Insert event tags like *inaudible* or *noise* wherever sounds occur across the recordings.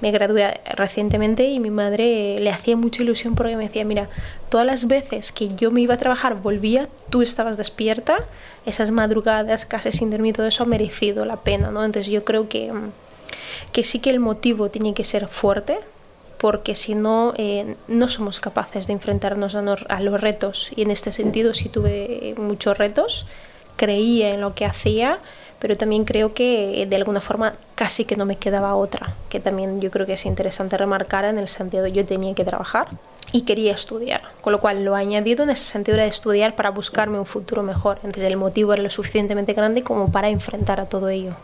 Me gradué recientemente y mi madre le hacía mucha ilusión porque me decía, mira, todas las veces que yo me iba a trabajar, volvía, tú estabas despierta, esas madrugadas casi sin dormir, todo eso ha merecido la pena, ¿no? Entonces yo creo que, que sí que el motivo tiene que ser fuerte, porque si no, eh, no somos capaces de enfrentarnos a, a los retos. Y en este sentido sí tuve muchos retos, creía en lo que hacía, pero también creo que de alguna forma casi que no me quedaba otra, que también yo creo que es interesante remarcar en el sentido de yo tenía que trabajar y quería estudiar, con lo cual lo he añadido en ese sentido de estudiar para buscarme un futuro mejor, entonces el motivo era lo suficientemente grande como para enfrentar a todo ello.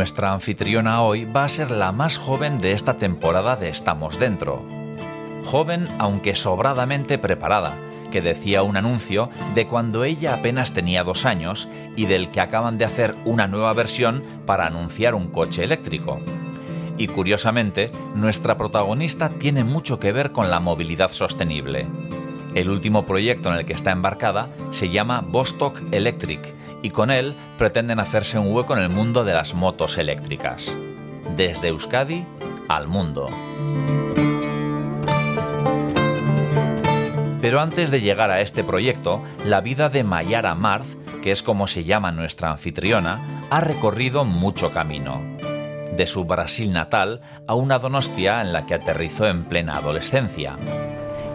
Nuestra anfitriona hoy va a ser la más joven de esta temporada de Estamos Dentro. Joven aunque sobradamente preparada, que decía un anuncio de cuando ella apenas tenía dos años y del que acaban de hacer una nueva versión para anunciar un coche eléctrico. Y curiosamente, nuestra protagonista tiene mucho que ver con la movilidad sostenible. El último proyecto en el que está embarcada se llama Bostock Electric y con él pretenden hacerse un hueco en el mundo de las motos eléctricas. Desde Euskadi al mundo. Pero antes de llegar a este proyecto, la vida de Mayara Marz, que es como se llama nuestra anfitriona, ha recorrido mucho camino. De su Brasil natal a una Donostia en la que aterrizó en plena adolescencia.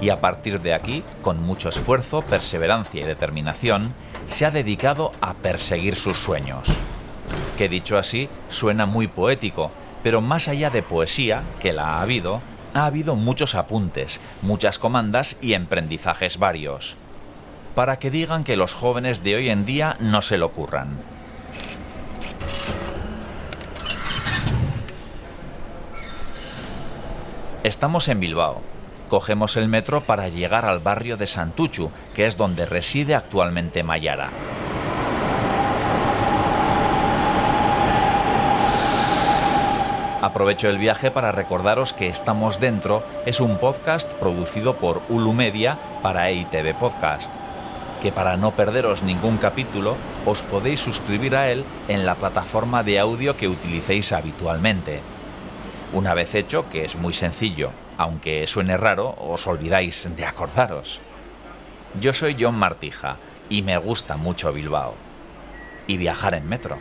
Y a partir de aquí, con mucho esfuerzo, perseverancia y determinación, se ha dedicado a perseguir sus sueños. Que dicho así, suena muy poético, pero más allá de poesía, que la ha habido, ha habido muchos apuntes, muchas comandas y emprendizajes varios. Para que digan que los jóvenes de hoy en día no se lo ocurran. Estamos en Bilbao, Cogemos el metro para llegar al barrio de Santuchu, que es donde reside actualmente Mayara. Aprovecho el viaje para recordaros que Estamos Dentro es un podcast producido por Ulu Media para EITV Podcast, que para no perderos ningún capítulo os podéis suscribir a él en la plataforma de audio que utilicéis habitualmente. Una vez hecho, que es muy sencillo, aunque suene raro, os olvidáis de acordaros. Yo soy John Martija y me gusta mucho Bilbao. Y viajar en metro.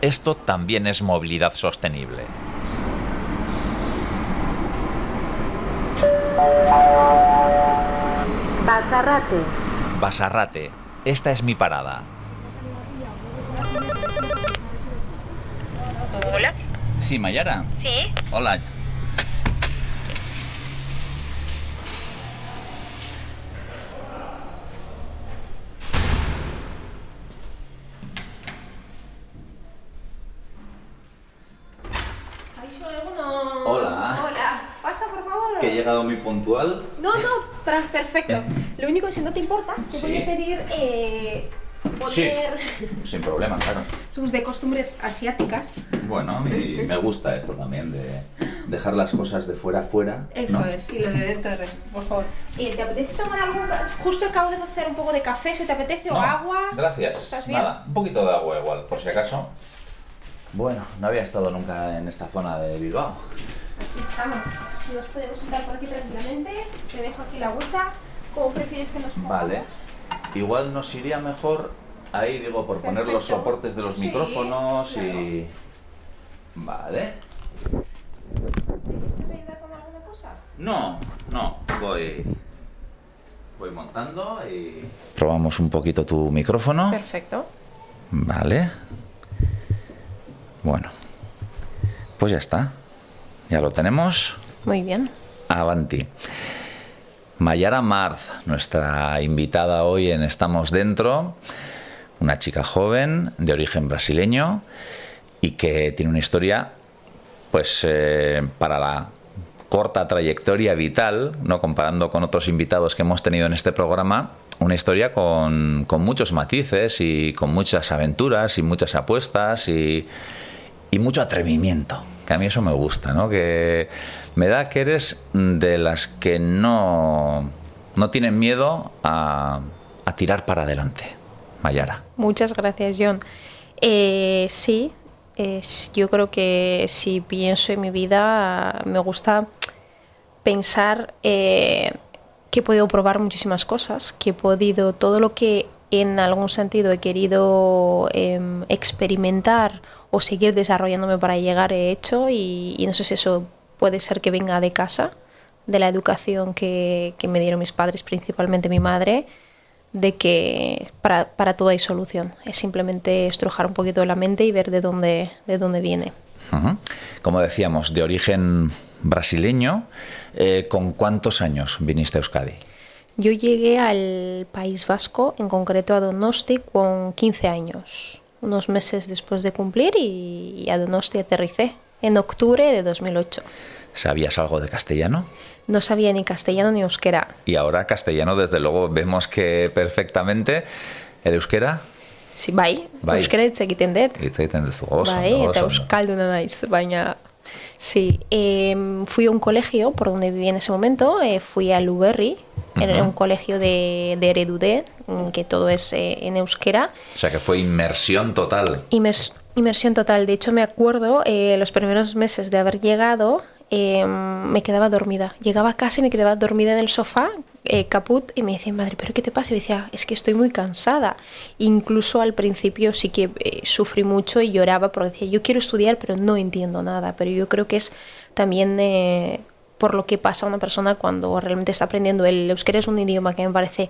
Esto también es movilidad sostenible. Basarrate. Basarrate. Esta es mi parada. Hola. Sí, Mayara. Sí. Hola, que he llegado muy puntual. No, no, perfecto. *laughs* Lo único es si no te importa, te voy a pedir eh, poder... sin problema, claro. Somos de costumbres asiáticas. Bueno, y me gusta esto también de dejar las cosas de fuera fuera. Eso es, y lo de dentro, por favor. Eh, ¿Te apetece tomar algo? Justo acabo de hacer un poco de café, ¿se te apetece? ¿O agua? Gracias. ¿Estás bien? Nada, un poquito de agua igual, por si acaso. Bueno, no había estado nunca en esta zona de Bilbao. Aquí estamos. Nos podemos sentar por aquí tranquilamente. Te dejo aquí la agüita. ¿Cómo prefieres que nos pongamos? Vale. Igual nos iría mejor ahí, digo, por poner los soportes de los micrófonos y... Vale. ¿Necesitas ayuda con alguna cosa? No, no. Voy... Voy montando y... Probamos un poquito tu micrófono. Perfecto. Vale. Bueno. Pues ya está. Ya lo tenemos. Muy bien. Avanti. Mayara Marz, nuestra invitada hoy en Estamos Dentro, una chica joven de origen brasileño y que tiene una historia, pues eh, para la corta trayectoria vital, no comparando con otros invitados que hemos tenido en este programa, una historia con, con muchos matices y con muchas aventuras y muchas apuestas y, y mucho atrevimiento que a mí eso me gusta, ¿no? Que me da que eres de las que no, no tienen miedo a, a tirar para adelante. Mayara. Muchas gracias, John. Eh, sí, yo creo que si pienso en mi vida, me gusta pensar eh, que he podido probar muchísimas cosas, que he podido todo lo que en algún sentido he querido em, experimentar o seguir desarrollándome para llegar he hecho y, no sé si eso puede ser que venga de casa, de la educación que, me dieron mis padres, principalmente mi madre, de que para, para, todo hay solución. Es simplemente estrujar un poquito la mente y ver de dónde, de dónde viene. Como decíamos, de origen brasileño, eh, ¿con cuántos años viniste a Euskadi? Yo llegué al País Vasco, en concreto a Donosti, con 15 años unos meses después de cumplir y, a Donosti aterricé en octubre de 2008. ¿Sabías algo de castellano? No sabía ni castellano ni euskera. Y ahora castellano, desde luego, vemos que perfectamente. ¿El euskera? Sí, bai. bai. Euskera hitz egiten dut. Hitz egiten duzu, oso. Bai, eta euskalduna naiz, baina... Sí, eh, fui a un colegio por donde viví en ese momento, eh, fui a Luberri, era un colegio de, de Eredudé, que todo es eh, en euskera. O sea que fue inmersión total. inmersión total. De hecho, me acuerdo eh, los primeros meses de haber llegado, em, me quedaba dormida. Llegaba y me quedaba dormida en el sofá, eh, caput, y me decía, madre, ¿pero qué te pasa? Y decía, es que estoy muy cansada. Incluso al principio sí que sufrí mucho y lloraba porque decía, yo quiero estudiar, pero no entiendo nada. Pero yo creo que es también por lo que pasa una persona cuando realmente está aprendiendo. El euskera es un idioma que me parece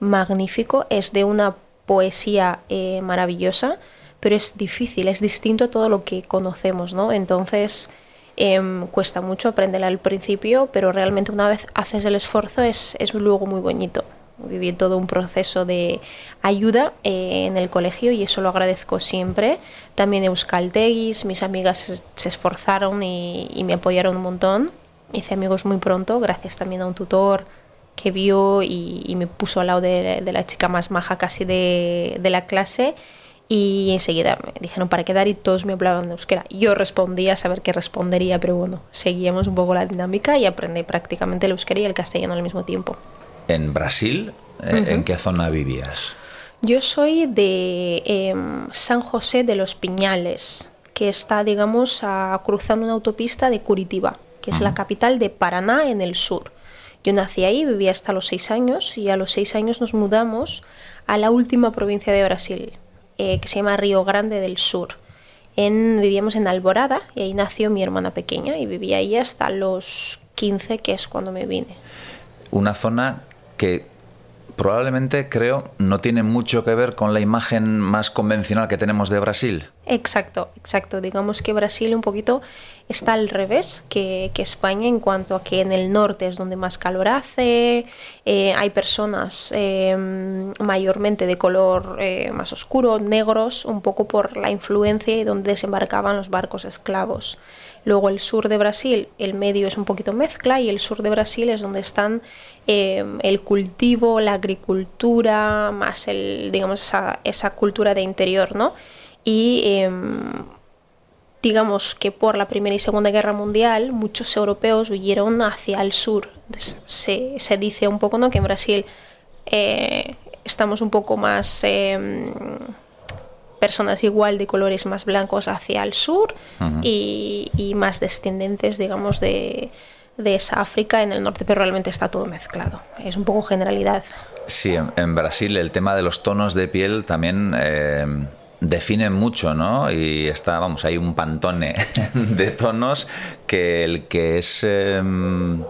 magnífico, es de una poesía eh, maravillosa, pero es difícil, es distinto a todo lo que conocemos, ¿no? Entonces em, cuesta mucho aprenderla al principio, pero realmente una vez haces el esfuerzo es, es luego muy bonito. Viví todo un proceso de ayuda eh, en el colegio y eso lo agradezco siempre. También Euskaltegis, mis amigas se, esforzaron y, y me apoyaron un montón hice amigos muy pronto, gracias también a un tutor que vio y, me puso al lado de, la chica más maja casi de, de, la clase y enseguida me dijeron para quedar y todos me hablaban de euskera. Yo respondía a saber qué respondería, pero bueno, seguíamos un poco la dinámica y aprendí prácticamente el euskera y el castellano al mismo tiempo. ¿En Brasil? Eh, ¿En qué zona vivías? Yo soy de em, San José de los Piñales, que está, digamos, a, cruzando una autopista de Curitiba que es la capital de Paraná en el sur. Yo nací ahí, vivía hasta los seis años y a los seis años nos mudamos a la última provincia de Brasil, eh, que se llama Río Grande del Sur. En, vivíamos en Alborada y ahí nació mi hermana pequeña y vivía ahí hasta los 15, que es cuando me vine. Una zona que probablemente creo no tiene mucho que ver con la imagen más convencional que tenemos de Brasil. Exacto, exacto. Digamos que Brasil un poquito está al revés que, España en cuanto a que en el norte es donde más calor hace, eh, hay personas em, mayormente de color eh, más oscuro, negros, un poco por la influencia y donde desembarcaban los barcos esclavos. Luego el sur de Brasil, el medio es un poquito mezcla y el sur de Brasil es donde están em, el cultivo, la agricultura, más el, digamos, esa, esa cultura de interior, ¿no? Y em, digamos que por la Primera y Segunda Guerra Mundial muchos europeos huyeron hacia el sur. Se, se dice un poco ¿no? que en Brasil eh, estamos un poco más... Personas igual de colores más blancos hacia el sur y, y, más descendentes, digamos, de, de, esa África en el norte, pero realmente está todo mezclado. Es un poco generalidad. Sí, en, Brasil el tema de los tonos de piel también... Eh definen mucho, ¿no? Y está, vamos, hay un pantone *laughs* de tonos que el que es... Em,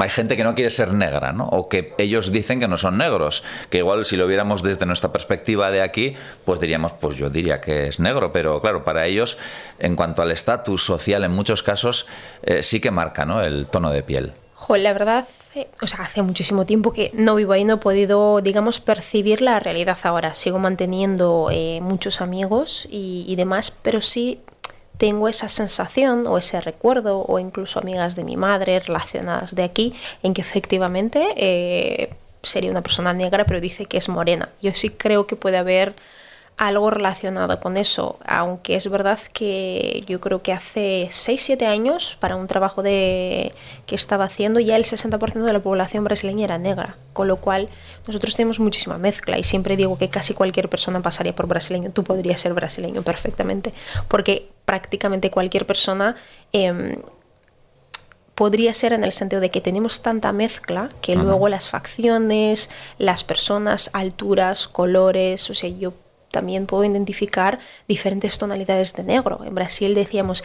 hay gente que no quiere ser negra, ¿no? O que ellos dicen que no son negros. Que igual si lo viéramos desde nuestra perspectiva de aquí, pues diríamos, pues yo diría que es negro. Pero claro, para ellos, en cuanto al estatus social, en muchos casos, eh, sí que marca, ¿no? El tono de piel la verdad, o sea, hace muchísimo tiempo que no vivo ahí, no he podido, digamos, percibir la realidad ahora. Sigo manteniendo eh, muchos amigos y, demás, pero sí tengo esa sensación o ese recuerdo o incluso amigas de mi madre relacionadas de aquí en que efectivamente eh, sería una persona negra pero dice que es morena. Yo sí creo que puede haber algo relacionado con eso, aunque es verdad que yo creo que hace 6-7 años, para un trabajo de, que estaba haciendo, ya el 60% de la población brasileña era negra, con lo cual nosotros tenemos muchísima mezcla y siempre digo que casi cualquier persona pasaría por brasileño, tú podrías ser brasileño perfectamente, porque prácticamente cualquier persona... Eh, podría ser en el sentido de que tenemos tanta mezcla que luego las facciones, las personas, alturas, colores, o sea, yo también puedo identificar diferentes tonalidades de negro. En Brasil decíamos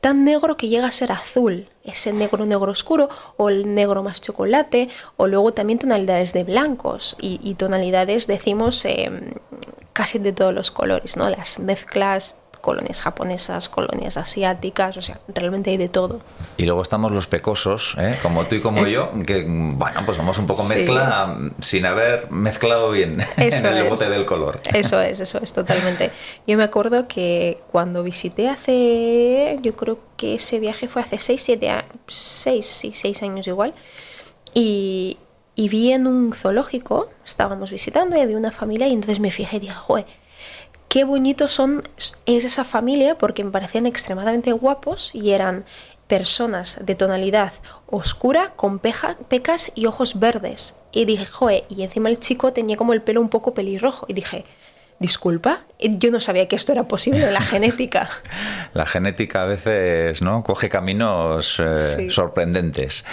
tan negro que llega a ser azul, ese negro negro oscuro o el negro más chocolate, o luego también tonalidades de blancos y, tonalidades decimos em, casi de todos los colores, ¿no? Las mezclas colonias japonesas, colonias asiáticas, o sea, realmente hay de todo. Y luego estamos los pecosos, ¿eh? como tú y como yo, que, bueno, pues somos un poco mezcla sin haber mezclado bien *laughs* en el bote del color. Eso es, eso es, totalmente. Yo me acuerdo que cuando visité hace, yo creo que ese viaje fue hace 6, 7 años, 6, sí, 6 años igual, y, y vi en un zoológico, estábamos visitando y había una familia y entonces me fijé y dije, joder, qué bonitos son, es esa familia porque me parecían extremadamente guapos y eran personas de tonalidad oscura con pecas y ojos verdes. Y dije, joe, y encima el chico tenía como el pelo un poco pelirrojo. Y dije, disculpa, yo no sabía que esto era posible la *laughs* genética. la genética a veces no coge caminos eh, sorprendentes.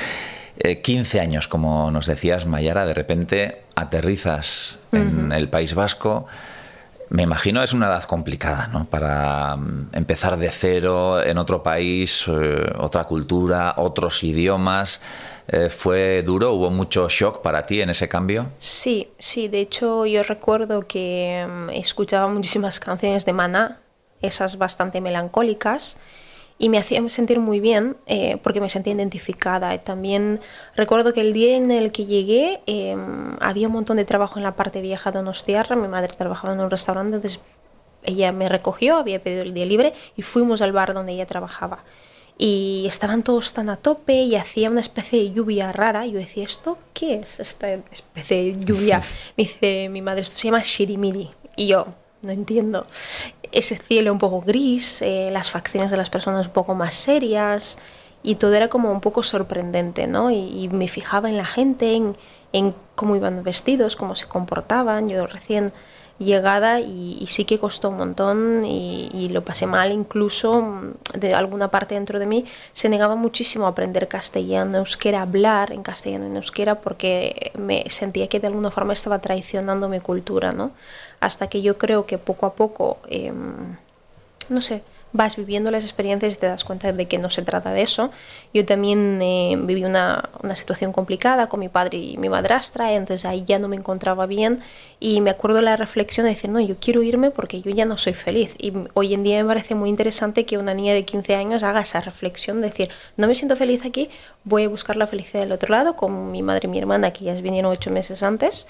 15 eh, años, como nos decías, Mayara, de repente aterrizas en el País Vasco me imagino es una edad complicada, ¿no? Para mm, empezar de cero en otro país, eh, otra cultura, otros idiomas. Eh, ¿Fue duro? ¿Hubo mucho shock para ti en ese cambio? Sí, sí. De hecho, yo recuerdo que mm, escuchaba muchísimas canciones de Maná, esas bastante melancólicas y me hacía sentir muy bien eh, porque me sentía identificada. También recuerdo que el día en el que llegué em, había un montón de trabajo en la parte vieja de Donostiarra, mi madre trabajaba en un restaurante, entonces ella me recogió, había pedido el día libre y fuimos al bar donde ella trabajaba. Y estaban todos tan a tope y hacía una especie de lluvia rara. Yo decía, ¿esto qué es esta especie de lluvia? *laughs* Me dice mi madre, esto se llama shirimiri. Y yo, no entiendo ese cielo un poco gris, eh, las facciones de las personas un poco más serias y todo era como un poco sorprendente, ¿no? Y, me fijaba en la gente, en, en, cómo iban vestidos, cómo se comportaban. Yo recién llegada y, sí que costó un montón y, lo pasé mal incluso mm, de alguna parte dentro de mí se negaba muchísimo a aprender castellano, euskera, hablar en castellano, en euskera porque me sentía que de alguna forma estaba traicionando mi cultura, ¿no? Hasta que yo creo que poco a poco, em, no sé, vas viviendo las experiencias y te das cuenta de que no se trata de eso. Yo también eh, viví una, una, situación complicada con mi padre y mi madrastra, entonces ahí ya no me encontraba bien y me acuerdo la reflexión de decir, no, yo quiero irme porque yo ya no soy feliz. Y hoy en día me parece muy interesante que una niña de 15 años haga esa reflexión, de decir, no me siento feliz aquí, voy a buscar la felicidad del otro lado, con mi madre y mi hermana, que ya vinieron ocho meses antes,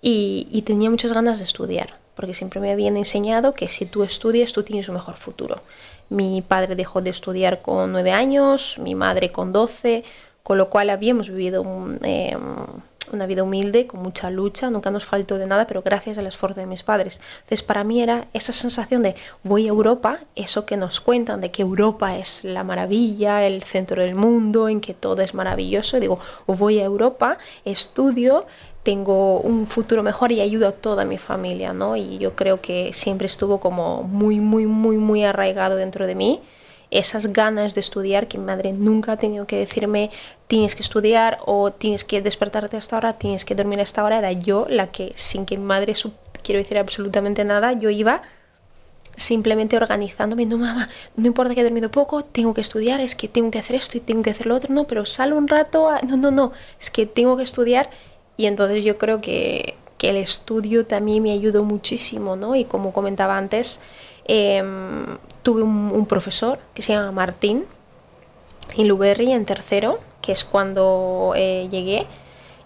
y tenía muchas ganas de estudiar porque siempre me habían enseñado que si tú estudias, tú tienes un mejor futuro. Mi padre dejó de estudiar con nueve años, mi madre con doce, con lo cual habíamos vivido em, una vida humilde, con mucha lucha, nunca nos faltó de nada, pero gracias al esfuerzo de mis padres. Entonces, para mí era esa sensación de voy a Europa, eso que nos cuentan, de que Europa es la maravilla, el centro del mundo, en que todo es maravilloso. Digo, voy a Europa, estudio, tengo un futuro mejor y ayudo a toda mi familia, ¿no? Y yo creo que siempre estuvo como muy, muy, muy, muy arraigado dentro de mí esas ganas de estudiar que mi madre nunca ha tenido que decirme tienes que estudiar o tienes que despertarte hasta ahora, tienes que dormir hasta ahora, era yo la que sin que mi madre quiero decir absolutamente nada, yo iba simplemente organizándome, no mamá, no importa que he dormido poco, tengo que estudiar, es que tengo que hacer esto y tengo que hacer lo otro, no, pero salgo un rato, no, no, no, es que tengo que estudiar y entonces yo creo que, que el estudio también me ayudó muchísimo, ¿no? Y como comentaba antes, em, tuve un, profesor que se llama Martín en Luberry en tercero, que es cuando eh, llegué,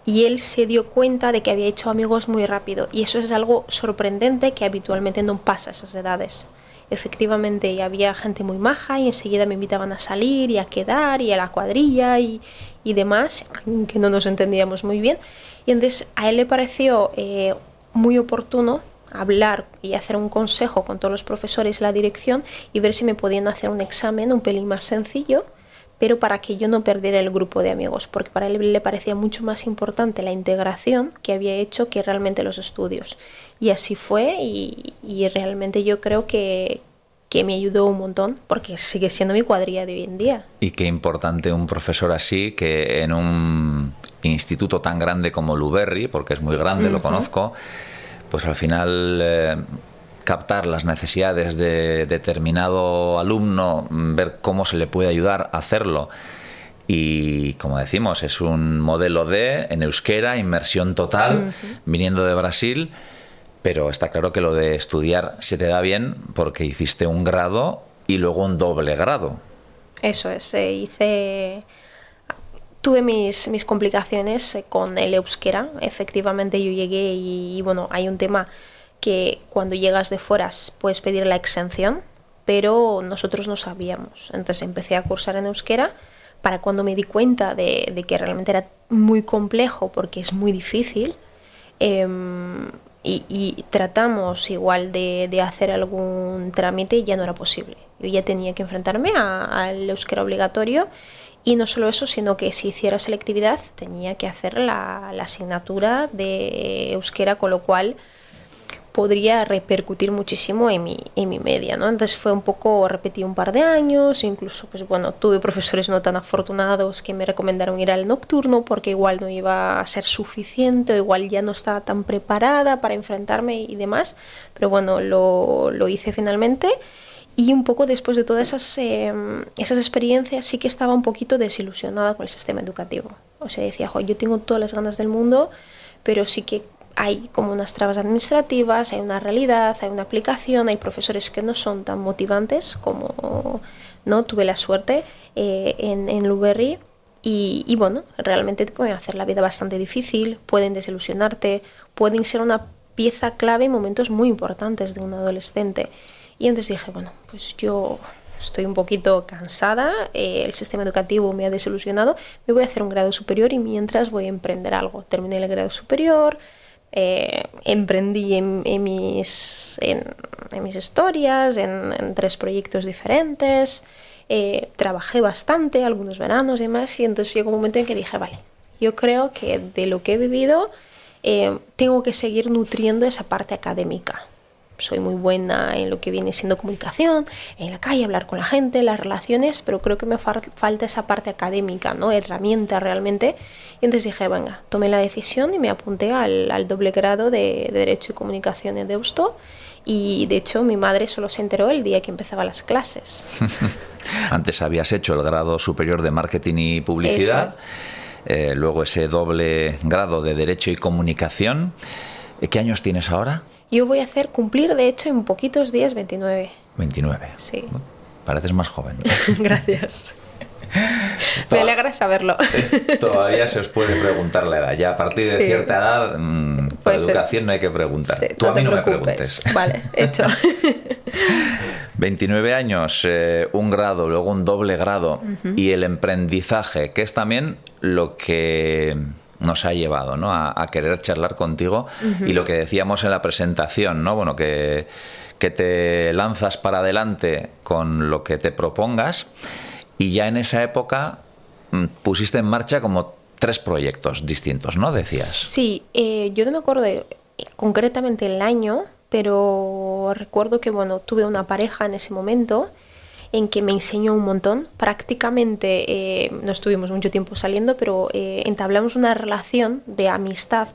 y él se dio cuenta de que había hecho amigos muy rápido. Y eso es algo sorprendente que habitualmente no pasa a esas edades efectivamente había gente muy maja y enseguida me invitaban a salir y a quedar y a la cuadrilla y, y demás, aunque no nos entendíamos muy bien. Y entonces a él le pareció eh, muy oportuno hablar y hacer un consejo con todos los profesores y la dirección y ver si me podían hacer un examen un pelín más sencillo, pero para que yo no perdiera el grupo de amigos, porque para él le parecía mucho más importante la integración que había hecho que realmente los estudios. Y así fue y, y realmente yo creo que, que me ayudó un montón porque sigue siendo mi cuadrilla de hoy en día. Y qué importante un profesor así que en un instituto tan grande como Luberry, porque es muy grande, lo conozco, pues al final eh, captar las necesidades de determinado alumno, ver cómo se le puede ayudar a hacerlo. Y como decimos, es un modelo de en euskera, inmersión total, viniendo de Brasil pero está claro que lo de estudiar se te da bien porque hiciste un grado y luego un doble grado. Eso es, eh, hice... Tuve mis, mis complicaciones eh, con el euskera. Efectivamente yo llegué y, bueno, hay un tema que cuando llegas de fuera puedes pedir la exención, pero nosotros no sabíamos. Entonces empecé a cursar en euskera para cuando me di cuenta de, de que realmente era muy complejo porque es muy difícil. Eh, y, tratamos igual de, de, hacer algún trámite ya no era posible. Yo ya tenía que enfrentarme al euskera obligatorio y no solo eso, sino que si hiciera selectividad tenía que hacer la, la asignatura de euskera, con lo cual podría repercutir muchísimo en mi, en mi media, ¿no? Entonces fue un poco, repetí un par de años, incluso, pues bueno, tuve profesores no tan afortunados que me recomendaron ir al nocturno porque igual no iba a ser suficiente o igual ya no estaba tan preparada para enfrentarme y demás, pero bueno, lo, lo hice finalmente y un poco después de todas esas, em, esas experiencias sí que estaba un poquito desilusionada con el sistema educativo. O sea, decía, yo tengo todas las ganas del mundo, pero sí que hay como unas trabas administrativas, hay una realidad, hay una aplicación, hay profesores que no son tan motivantes como no tuve la suerte eh, en, en Luberry. Y, y, bueno, realmente te pueden hacer la vida bastante difícil, pueden desilusionarte, pueden ser una pieza clave en momentos muy importantes de un adolescente. Y entonces dije, bueno, pues yo estoy un poquito cansada, eh, el sistema educativo me ha desilusionado, me voy a hacer un grado superior y mientras voy a emprender algo. Terminé el grado superior, eh, emprendí en, mis, en, mis historias, en, tres proyectos diferentes, eh, trabajé bastante, algunos veranos y demás, y entonces llegó un momento en que dije, vale, yo creo que de lo que he vivido eh, tengo que seguir nutriendo esa parte académica soy muy buena en lo que viene siendo comunicación, en la calle, hablar con la gente, las relaciones, pero creo que me falta esa parte académica, ¿no? Herramienta realmente. Y entonces dije, venga, tomé la decisión y me apunté al, doble grado de, Derecho y Comunicación en Deusto. Y de hecho mi madre solo se enteró el día que empezaba las clases. *laughs* Antes habías hecho el grado superior de Marketing y Publicidad, eh, luego ese doble grado de Derecho y Comunicación. ¿Qué años tienes ahora? Yo voy a hacer cumplir, de hecho, en poquitos días 29. 29. Sí. Pareces más joven. *laughs* Gracias. *laughs* Me alegra saberlo. Eh, todavía se os puede preguntar la edad. Ya a partir de cierta edad, mmm, por educación no hay que preguntar. Tú a mí no me preguntes. Vale, hecho. *laughs* 29 años, eh, un grado, luego un doble grado y el emprendizaje, que es también lo que nos ha llevado ¿no? a, querer charlar contigo y lo que decíamos en la presentación, ¿no? bueno, que, que te lanzas para adelante con lo que te propongas y ya en esa época mm, pusiste en marcha como tres proyectos distintos, ¿no? Decías. Sí, eh, yo no me acuerdo de, concretamente el año, pero recuerdo que bueno, tuve una pareja en ese momento en que me enseñó un montón. Prácticamente eh, no estuvimos mucho tiempo saliendo, pero eh, entablamos una relación de amistad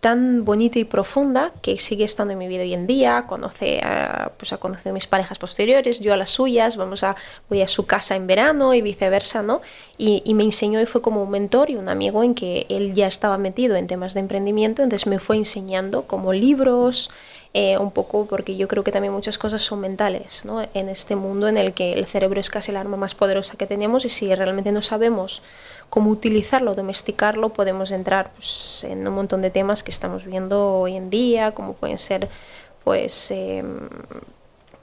tan bonita y profunda que sigue estando en mi vida hoy en día. Conoce a, pues a conocer a mis parejas posteriores, yo a las suyas, vamos a, voy a su casa en verano y viceversa, ¿no? Y, y, me enseñó y fue como un mentor y un amigo en que él ya estaba metido en temas de emprendimiento, entonces me fue enseñando como libros, eh, un poco porque yo creo que también muchas cosas son mentales, ¿no? En este mundo en el que el cerebro es casi el arma más poderosa que tenemos y si realmente no sabemos cómo utilizarlo, domesticarlo, podemos entrar pues, en un montón de temas que estamos viendo hoy en día, como pueden ser pues... Em,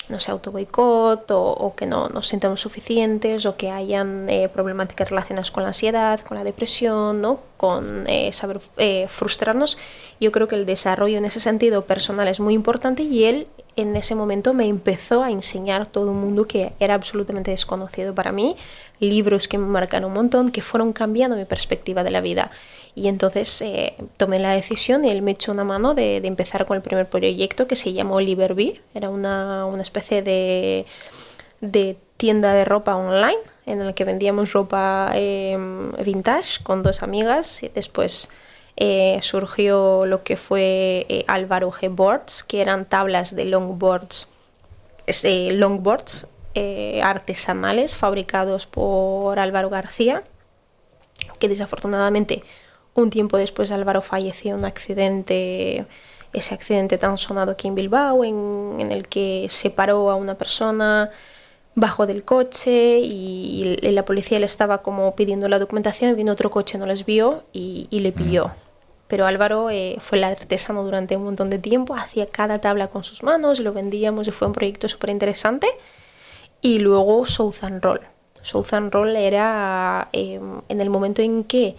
no sé, auto boicot o, que no nos sintamos suficientes o que hayan eh, problemáticas relacionadas con la ansiedad, con la depresión, ¿no? con eh, saber eh, frustrarnos. Yo creo que el desarrollo en ese sentido personal es muy importante y él en ese momento me empezó a enseñar todo un mundo que era absolutamente desconocido para mí, libros que me marcaron un montón, que fueron cambiando mi perspectiva de la vida. Y entonces eh, tomé la decisión y él me echó una mano de, empezar con el primer proyecto que se llamó Liberbee. Era una, una especie de, de, tienda de ropa online en la que vendíamos ropa em, vintage con dos amigas. Y después eh, surgió lo que fue eh, Álvaro G Boards, que eran tablas de longboards, longboards artesanales fabricados por Álvaro García, que desafortunadamente un tiempo después Álvaro falleció en un accidente, ese accidente tan sonado aquí en Bilbao, en, el que separó a una persona, bajó del coche y, la policía le estaba como pidiendo la documentación, vino otro coche, no les vio y, le pilló. Pero Álvaro eh, fue el artesano durante un montón de tiempo, hacía cada tabla con sus manos, lo vendíamos y fue un proyecto súper interesante. Y luego Southern Roll. Southern Roll era eh, en el momento en que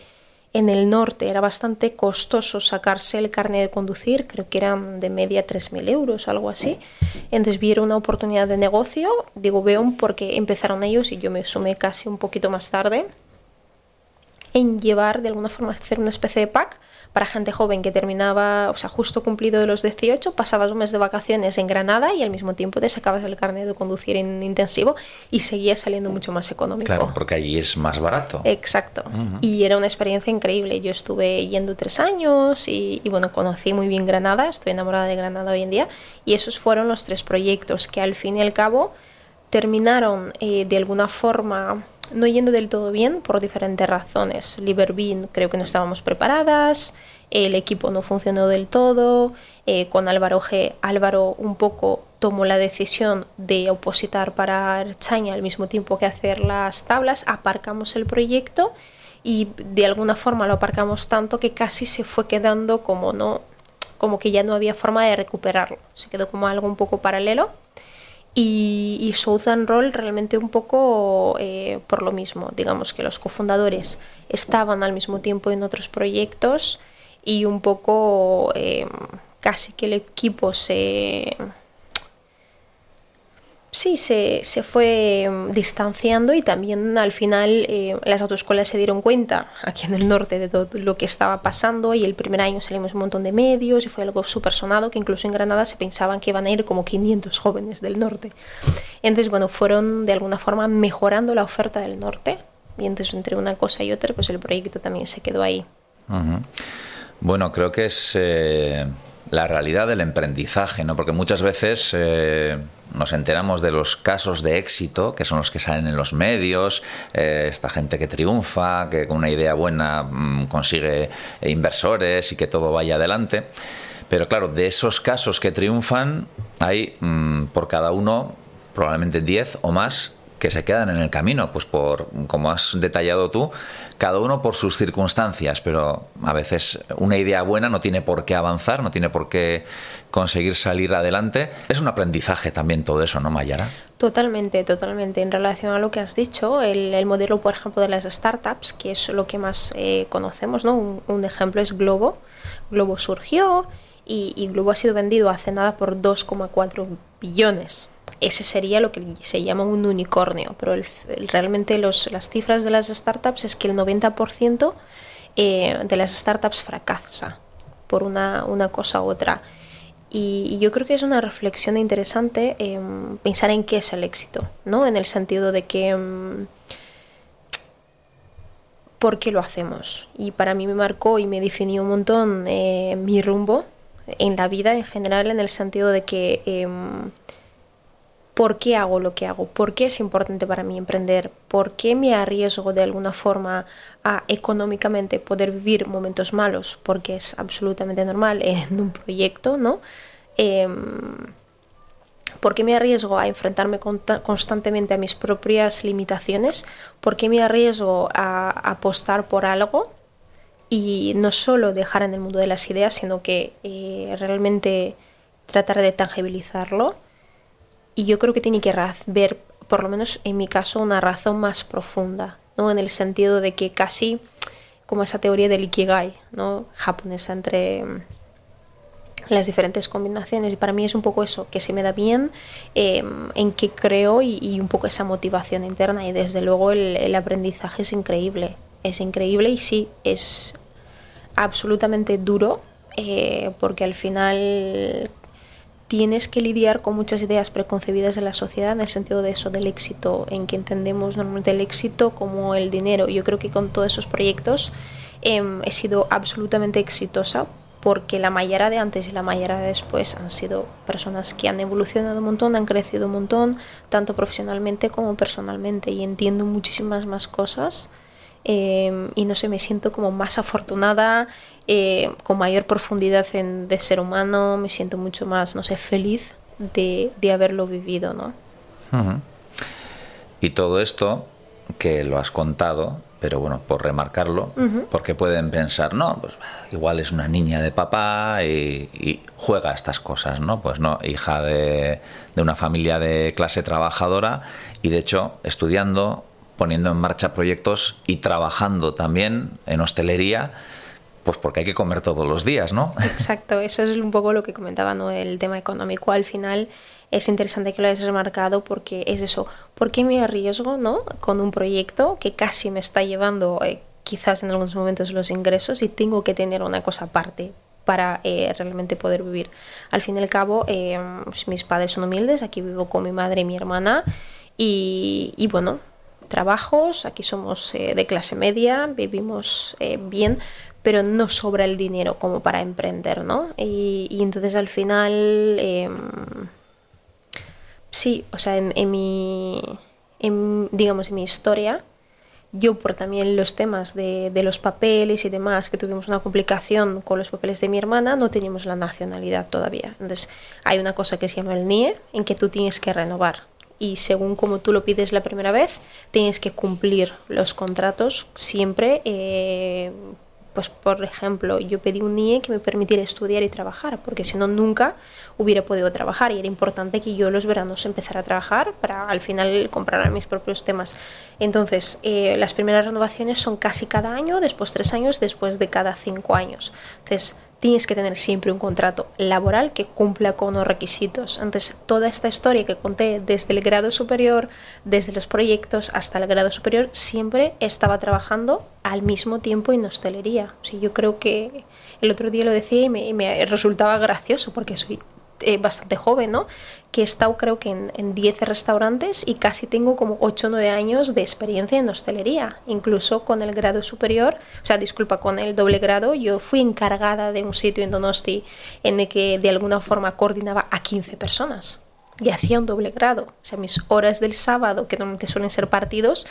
en el norte era bastante costoso sacarse el carnet de conducir, creo que eran de media 3.000 euros, algo así. Entonces vieron una oportunidad de negocio, digo veo porque empezaron ellos y yo me sumé casi un poquito más tarde en llevar de alguna forma hacer una especie de pack para gente joven que terminaba, o sea, justo cumplido de los 18, pasabas un mes de vacaciones en Granada y al mismo tiempo te sacabas el carnet de conducir en intensivo y seguía saliendo mucho más económico. Claro, porque allí es más barato. Exacto. Y era una experiencia increíble. Yo estuve yendo tres años y, bueno, conocí muy bien Granada, estoy enamorada de Granada hoy en día y esos fueron los tres proyectos que al fin y al cabo terminaron eh, de alguna forma no yendo del todo bien por diferentes razones. Liberbean creo que no estábamos preparadas, el equipo no funcionó del todo, eh, con Álvaro G. Álvaro un poco tomó la decisión de opositar para Chaña al mismo tiempo que hacer las tablas, aparcamos el proyecto y de alguna forma lo aparcamos tanto que casi se fue quedando como no como que ya no había forma de recuperarlo, se quedó como algo un poco paralelo y, Southern Roll realmente un poco eh, por lo mismo, digamos que los cofundadores estaban al mismo tiempo en otros proyectos y un poco eh, casi que el equipo se sí, se, se, fue mm, distanciando y también al final eh, las autoescuelas se dieron cuenta aquí en el norte de todo lo que estaba pasando y el primer año salimos un montón de medios y fue algo súper sonado que incluso en Granada se pensaban que iban a ir como 500 jóvenes del norte. Entonces, bueno, fueron de alguna forma mejorando la oferta del norte y entonces entre una cosa y otra, pues el proyecto también se quedó ahí. Bueno, creo que es eh, la realidad del emprendizaje, ¿no? Porque muchas veces... Eh, nos enteramos de los casos de éxito, que son los que salen en los medios, eh, esta gente que triunfa, que con una idea buena mm, consigue inversores y que todo vaya adelante. Pero claro, de esos casos que triunfan, hay mm, por cada uno probablemente 10 o más que se quedan en el camino, pues por, como has detallado tú, cada uno por sus circunstancias, pero a veces una idea buena no tiene por qué avanzar, no tiene por qué conseguir salir adelante. Es un aprendizaje también todo eso, ¿no, Mayara? Totalmente, totalmente. En relación a lo que has dicho, el, modelo, por ejemplo, de las startups, que es lo que más eh, conocemos, ¿no? Un, ejemplo es Globo. Globo surgió y, y Globo ha sido vendido hace nada por 2,4 billones ese sería lo que se llama un unicornio, pero realmente las cifras de las startups es que el 90% eh, de las startups fracasa por una, una cosa u otra. Y, yo creo que es una reflexión interesante em, pensar en qué es el éxito, ¿no? En el sentido de que... Em, ¿Por qué lo hacemos? Y para mí me marcó y me definió un montón eh, mi rumbo en la vida en general, en el sentido de que em, por qué hago lo que hago, por qué es importante para mí emprender, por qué me arriesgo de alguna forma a económicamente poder vivir momentos malos, porque es absolutamente normal *laughs* en un proyecto, ¿no? Em, ¿Por qué me arriesgo a enfrentarme constantemente a mis propias limitaciones? ¿Por qué me arriesgo a apostar por algo y no solo dejar en el mundo de las ideas, sino que eh, realmente tratar de tangibilizarlo? Y yo creo que tiene que ver, por lo menos en mi caso, una razón más profunda, ¿no? En el sentido de que casi como esa teoría del ikigai, ¿no? Japonesa entre las diferentes combinaciones y para mí es un poco eso, que se me da bien, em, en qué creo y, un poco esa motivación interna y desde luego el, aprendizaje es increíble, es increíble y sí, es absolutamente duro eh, porque al final tienes que lidiar con muchas ideas preconcebidas de la sociedad en el sentido de eso, del éxito, en que entendemos normalmente el éxito como el dinero. Yo creo que con todos esos proyectos em, he sido absolutamente exitosa porque la Mayara de antes y la Mayara de después han sido personas que han evolucionado un montón, han crecido un montón, tanto profesionalmente como personalmente, y entiendo muchísimas más cosas. Eh, y no sé, me siento como más afortunada, eh, con mayor profundidad en, de ser humano, me siento mucho más, no sé, feliz de, de haberlo vivido, ¿no? Y todo esto que lo has contado, pero bueno, por remarcarlo, porque pueden pensar, no, pues igual es una niña de papá y, juega estas cosas, ¿no? Pues no, hija de, de, una familia de clase trabajadora y de hecho estudiando, poniendo en marcha proyectos y trabajando también en hostelería. Pues porque hay que comer todos los días, ¿no? Exacto, eso es un poco lo que comentaba, ¿no? El tema económico al final es interesante que lo hayas remarcado porque es eso, ¿por qué me arriesgo ¿no? con un proyecto que casi me está llevando eh, quizás en algunos momentos los ingresos y tengo que tener una cosa aparte para eh, realmente poder vivir? Al fin y al cabo, eh, mis padres son humildes, aquí vivo con mi madre y mi hermana y bueno, trabajos, aquí somos de clase media, vivimos bien, pero no sobra el dinero como para emprender, ¿no? Y, y entonces al final em, sí, o sea, en, mi, digamos, en mi historia, yo por también los temas de, los papeles y demás, que tuvimos una complicación con los papeles de mi hermana, no teníamos la nacionalidad todavía. Entonces, hay una cosa que se llama el NIE, en que tú tienes que renovar. Y según como tú lo pides la primera vez, tienes que cumplir los contratos siempre eh, pues por ejemplo, yo pedí un NIE que me permitiera estudiar y trabajar, porque si no nunca hubiera podido trabajar y era importante que yo los veranos empezara a trabajar para al final comprar mis propios temas. Entonces, eh, las primeras renovaciones son casi cada año, después tres años, después de cada cinco años. Entonces, tienes que tener siempre un contrato laboral que cumpla con los requisitos. Entonces, toda esta historia que conté desde el grado superior, desde los proyectos hasta el grado superior, siempre estaba trabajando al mismo tiempo en hostelería. O sea, yo creo que el otro día lo decía y me resultaba gracioso porque soy eh, bastante joven, ¿no? Que he estado creo que en 10 restaurantes y casi tengo como 8 o 9 años de experiencia en hostelería, incluso con el grado superior, o sea, disculpa, con el doble grado, yo fui encargada de un sitio en Donosti en el que de alguna forma coordinaba a 15 personas y hacía un doble grado, o sea, mis horas del sábado, que normalmente suelen ser partidos,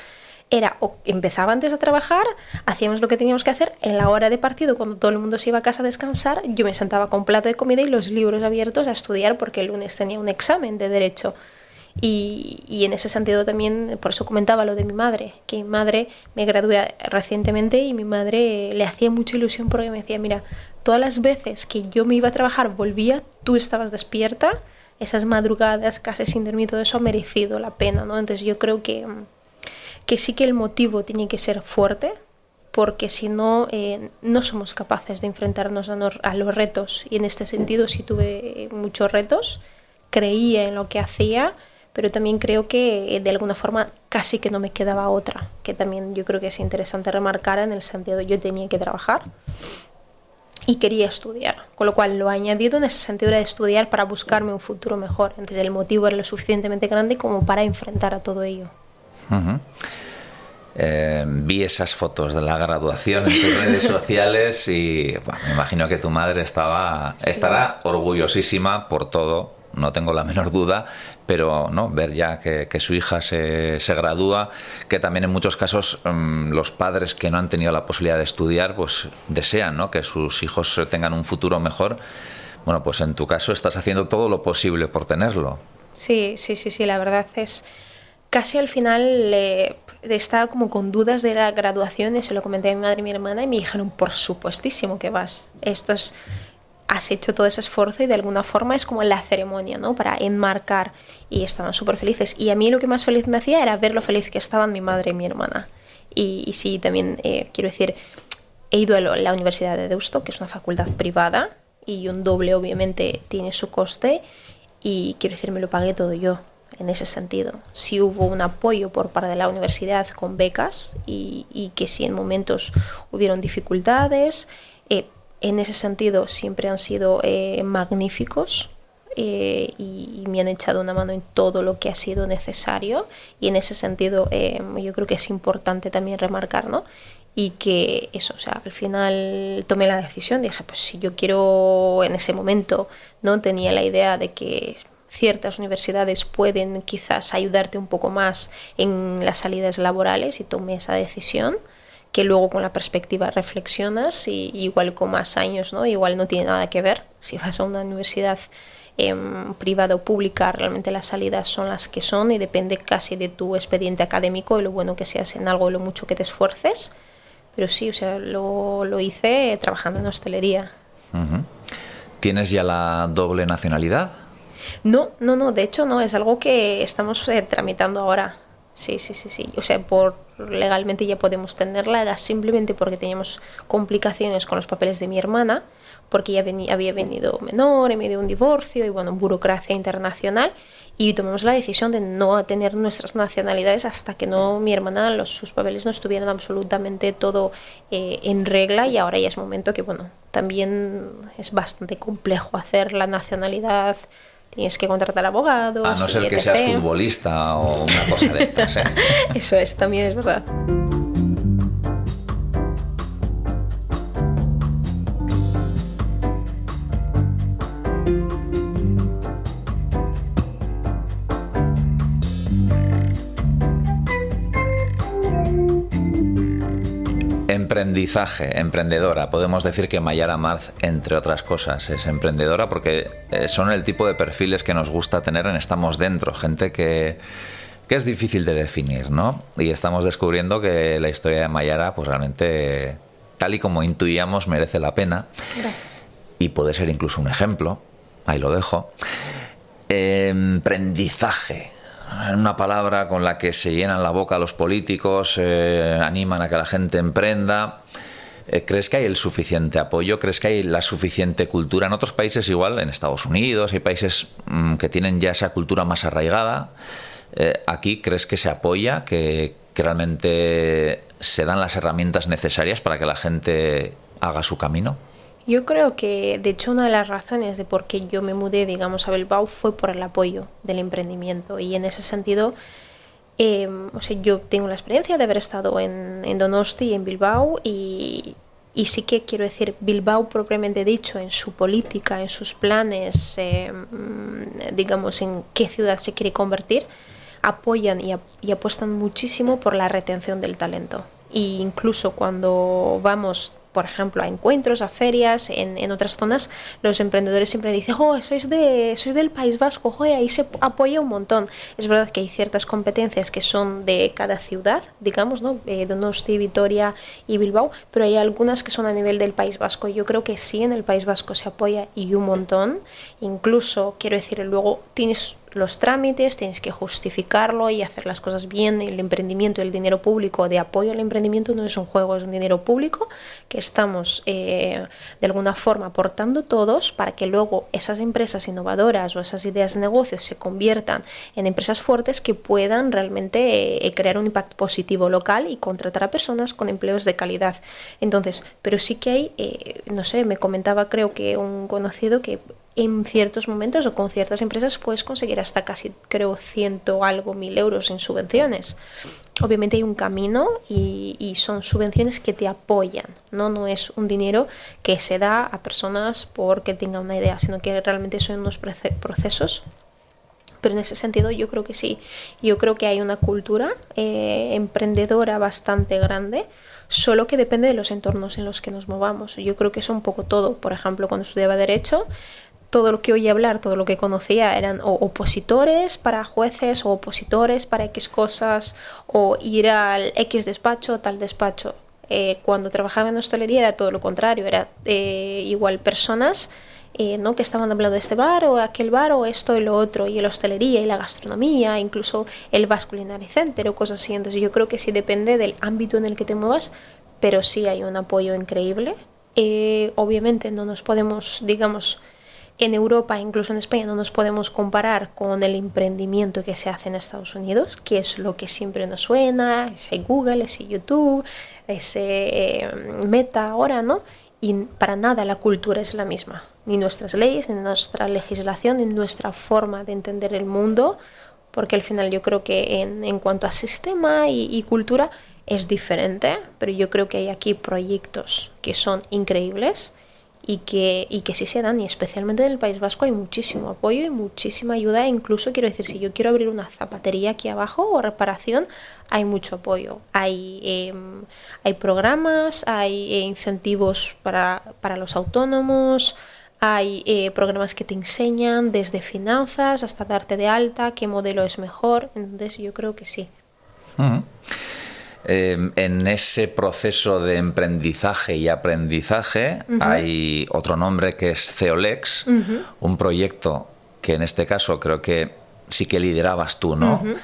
era o empezaba antes a trabajar, hacíamos lo que teníamos que hacer, en la hora de partido, cuando todo el mundo se iba a casa a descansar, yo me sentaba con plato de comida y los libros abiertos a estudiar porque el lunes tenía un examen de derecho. Y, y, en ese sentido también, por eso comentaba lo de mi madre, que mi madre me gradué recientemente y mi madre le hacía mucha ilusión porque me decía, mira, todas las veces que yo me iba a trabajar, volvía, tú estabas despierta, esas madrugadas casi sin dormir, todo eso ha merecido la pena, ¿no? Entonces yo creo que que sí que el motivo tiene que ser fuerte, porque si no, eh, no somos capaces de enfrentarnos a, los retos. Y en este sentido sí tuve muchos retos, creía en lo que hacía, pero también creo que eh, de alguna forma casi que no me quedaba otra, que también yo creo que es interesante remarcar en el sentido yo tenía que trabajar y quería estudiar, con lo cual lo añadido en ese sentido de estudiar para buscarme un futuro mejor. Entonces el motivo era lo suficientemente grande como para enfrentar a todo ello. Eh, vi esas fotos de la graduación en tus redes *laughs* sociales y me imagino que tu madre estaba estará orgullosísima por todo, no tengo la menor duda, pero no ver ya que, su hija se, se, gradúa, que también en muchos casos mm, los padres que no han tenido la posibilidad de estudiar, pues desean ¿no? que sus hijos tengan un futuro mejor. Bueno, pues en tu caso estás haciendo todo lo posible por tenerlo. Sí, sí, sí, sí, la verdad es casi al final eh, estaba como con dudas de la graduación y se lo comenté a mi madre y mi hermana y me dijeron, por supuestísimo que vas. Esto es has hecho todo ese esfuerzo y de alguna forma es como la ceremonia, ¿no? Para enmarcar y estaban súper felices. Y a mí lo que más feliz me hacía era ver lo feliz que estaban mi madre y mi hermana. Y, sí, también eh, quiero decir, he ido a la Universidad de Deusto, que es una facultad privada, y un doble obviamente tiene su coste, y quiero decir, me lo pagué todo yo en ese sentido. Si hubo un apoyo por parte de la universidad con becas y, que si en momentos hubieron dificultades, eh, en ese sentido siempre han sido eh, magníficos eh, y, me han echado una mano en todo lo que ha sido necesario y en ese sentido yo creo que es importante también remarcar, ¿no? Y que eso, o sea, al final tomé la decisión, dije, pues si yo quiero en ese momento, ¿no? Tenía la idea de que ciertas universidades pueden quizás ayudarte un poco más en las salidas laborales y tomé esa decisión que luego con la perspectiva reflexionas y igual con más años, ¿no? Igual no tiene nada que ver. Si vas a una universidad em, privada o pública, realmente las salidas son las que son y depende casi de tu expediente académico y lo bueno que seas en algo y lo mucho que te esfuerces. Pero sí, o sea, lo, lo hice trabajando en hostelería. ¿Tienes ya la doble nacionalidad? No, no, no, de hecho no, es algo que estamos eh, tramitando ahora. Sí, sí, sí, sí. O sea, por legalmente ya podemos tenerla, era simplemente porque teníamos complicaciones con los papeles de mi hermana, porque ya había venido menor en medio de un divorcio y bueno, burocracia internacional y tomamos la decisión de no tener nuestras nacionalidades hasta que no mi hermana los, sus papeles no estuvieran absolutamente todo eh, en regla y ahora ya es momento que bueno también es bastante complejo hacer la nacionalidad tienes que contratar abogados. A no ser que seas futbolista o una cosa de estas. ¿eh? *laughs* Eso es, también es verdad. Emprendizaje, emprendedora. Podemos decir que Mayara Marz, entre otras cosas, es emprendedora porque eh, son el tipo de perfiles que nos gusta tener en Estamos Dentro, gente que, es difícil de definir, ¿no? Y estamos descubriendo que la historia de Mayara, pues realmente, tal y como intuíamos, merece la pena. Gracias. Y puede ser incluso un ejemplo, ahí lo dejo. Emprendizaje una palabra con la que se llenan la boca los políticos, eh, animan a que la gente emprenda. Eh, ¿Crees que hay el suficiente apoyo? ¿Crees que hay la suficiente cultura? En otros países igual, en Estados Unidos, hay países mm, que tienen ya esa cultura más arraigada. Eh, ¿Aquí crees que se apoya, que, que realmente se dan las herramientas necesarias para que la gente haga su camino? Yo creo que, de hecho, una de las razones de por qué yo me mudé, digamos, a Bilbao fue por el apoyo del emprendimiento. Y en ese sentido, em, o sea, yo tengo la experiencia de haber estado en, Donosti y en Bilbao y, y, sí que quiero decir, Bilbao propiamente dicho, en su política, en sus planes, em, digamos, en qué ciudad se quiere convertir, apoyan y, y apuestan muchísimo por la retención del talento. E incluso cuando vamos por ejemplo, a encuentros, a ferias, en, en, otras zonas, los emprendedores siempre dicen, oh, sois, de, sois del País Vasco, ahí se apoya un montón. Es verdad que hay ciertas competencias que son de cada ciudad, digamos, ¿no? Eh, Donosti, Vitoria y Bilbao, pero hay algunas que son a nivel del País Vasco. Yo creo que sí, en el País Vasco se apoya y un montón. Incluso, quiero decir, luego tienes los trámites, tienes que justificarlo y hacer las cosas bien. El emprendimiento, el dinero público de apoyo al emprendimiento no es un juego, es un dinero público que estamos eh, de alguna forma aportando todos para que luego esas empresas innovadoras o esas ideas de negocio se conviertan en empresas fuertes que puedan realmente eh, crear un impacto positivo local y contratar a personas con empleos de calidad. Entonces, pero sí que hay, eh, no sé, me comentaba creo que un conocido que en ciertos momentos o con ciertas empresas puedes conseguir hasta casi, creo, ciento algo mil euros en subvenciones. Obviamente hay un camino y, son subvenciones que te apoyan, ¿no? No es un dinero que se da a personas porque tengan una idea, sino que realmente son unos procesos pero en ese sentido yo creo que sí. Yo creo que hay una cultura eh, emprendedora bastante grande, solo que depende de los entornos en los que nos movamos. Yo creo que es un poco todo. Por ejemplo, cuando estudiaba Derecho, todo lo que oía hablar, todo lo que conocía eran o opositores para jueces o opositores para X cosas o ir al X despacho tal despacho. Eh, cuando trabajaba en hostelería era todo lo contrario, era eh, igual personas eh, ¿no? que estaban hablando de este bar o aquel bar o esto y lo otro, y la hostelería y la gastronomía, incluso el Basque Culinary Center o cosas así. Entonces yo creo que sí depende del ámbito en el que te muevas, pero sí hay un apoyo increíble. Eh, obviamente no nos podemos, digamos, en Europa, incluso en España, no nos podemos comparar con el emprendimiento que se hace en Estados Unidos, que es lo que siempre nos suena, ese Google, ese YouTube, ese eh, Meta ahora, ¿no? Y para nada la cultura es la misma, ni nuestras leyes, ni nuestra legislación, ni nuestra forma de entender el mundo, porque al final yo creo que en, cuanto a sistema y cultura es diferente, pero yo creo que hay aquí proyectos que son increíbles y que, y que sí se dan, y especialmente en el País Vasco hay muchísimo apoyo y muchísima ayuda, e incluso quiero decir, si yo quiero abrir una zapatería aquí abajo o reparación, hay mucho apoyo. Hay, em, hay programas, hay eh, incentivos para, para, los autónomos, hay eh, programas que te enseñan desde finanzas hasta darte de alta, qué modelo es mejor, entonces yo creo que sí. Uh. Em, en ese proceso de emprendizaje y aprendizaje uh -huh. hay otro nombre que es Ceolex, uh -huh. un proyecto que en este caso creo que sí que liderabas tú, ¿no? Uh -huh.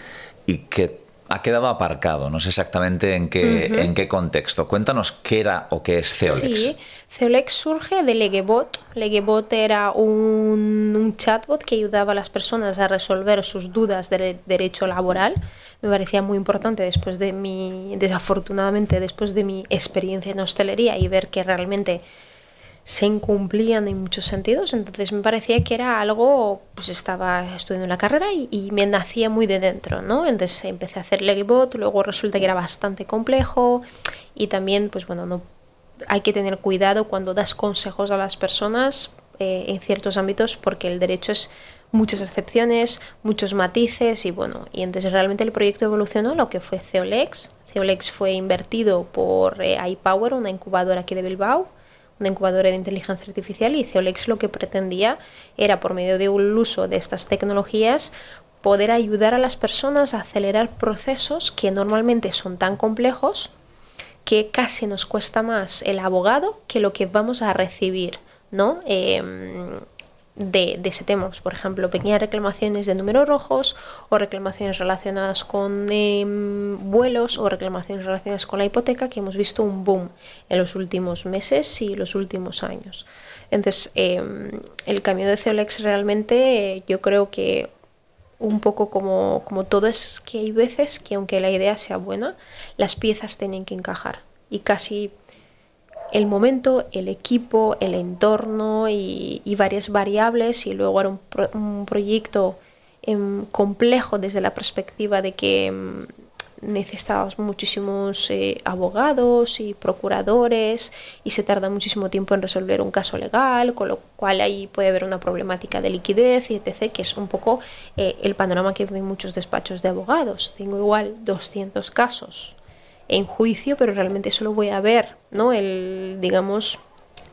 Y que ha quedado aparcado, no sé exactamente en qué, uh -huh. en qué contexto. Cuéntanos qué era o qué es Ceolex. Sí, Ceolex surge de Legebot. Legebot era un, un, chatbot que ayudaba a las personas a resolver sus dudas de derecho laboral. Me parecía muy importante después de mi, desafortunadamente, después de mi experiencia en hostelería y ver que realmente se incumplían en muchos sentidos, entonces me parecía que era algo, pues estaba estudiando la carrera y, me nacía muy de dentro, ¿no? Entonces empecé a hacer Legibot, luego resulta que era bastante complejo y también, pues bueno, no hay que tener cuidado cuando das consejos a las personas eh, en ciertos ámbitos porque el derecho es muchas excepciones, muchos matices y bueno, y entonces realmente el proyecto evolucionó lo que fue Ceolex. Ceolex fue invertido por eh, iPower, una incubadora aquí de Bilbao, una incubadora de inteligencia artificial y Ceolex lo que pretendía era por medio de un uso de estas tecnologías poder ayudar a las personas a acelerar procesos que normalmente son tan complejos que casi nos cuesta más el abogado que lo que vamos a recibir, ¿no? Eh, de, de, ese tema, por ejemplo, pequeñas reclamaciones de números rojos o reclamaciones relacionadas con eh, vuelos o reclamaciones relacionadas con la hipoteca, que hemos visto un boom en los últimos meses y los últimos años. Entonces, eh, el cambio de Ceolex realmente eh, yo creo que un poco como, como todo es que hay veces que aunque la idea sea buena, las piezas tienen que encajar y casi el momento, el equipo, el entorno y, y varias variables y luego era un, pro, un proyecto eh, complejo desde la perspectiva de que eh, necesitabas muchísimos eh, abogados y procuradores y se tarda muchísimo tiempo en resolver un caso legal, con lo cual ahí puede haber una problemática de liquidez y etc., que es un poco eh, el panorama que ven muchos despachos de abogados. Tengo igual 200 casos en juicio, pero realmente solo voy a ver, ¿no? El, digamos,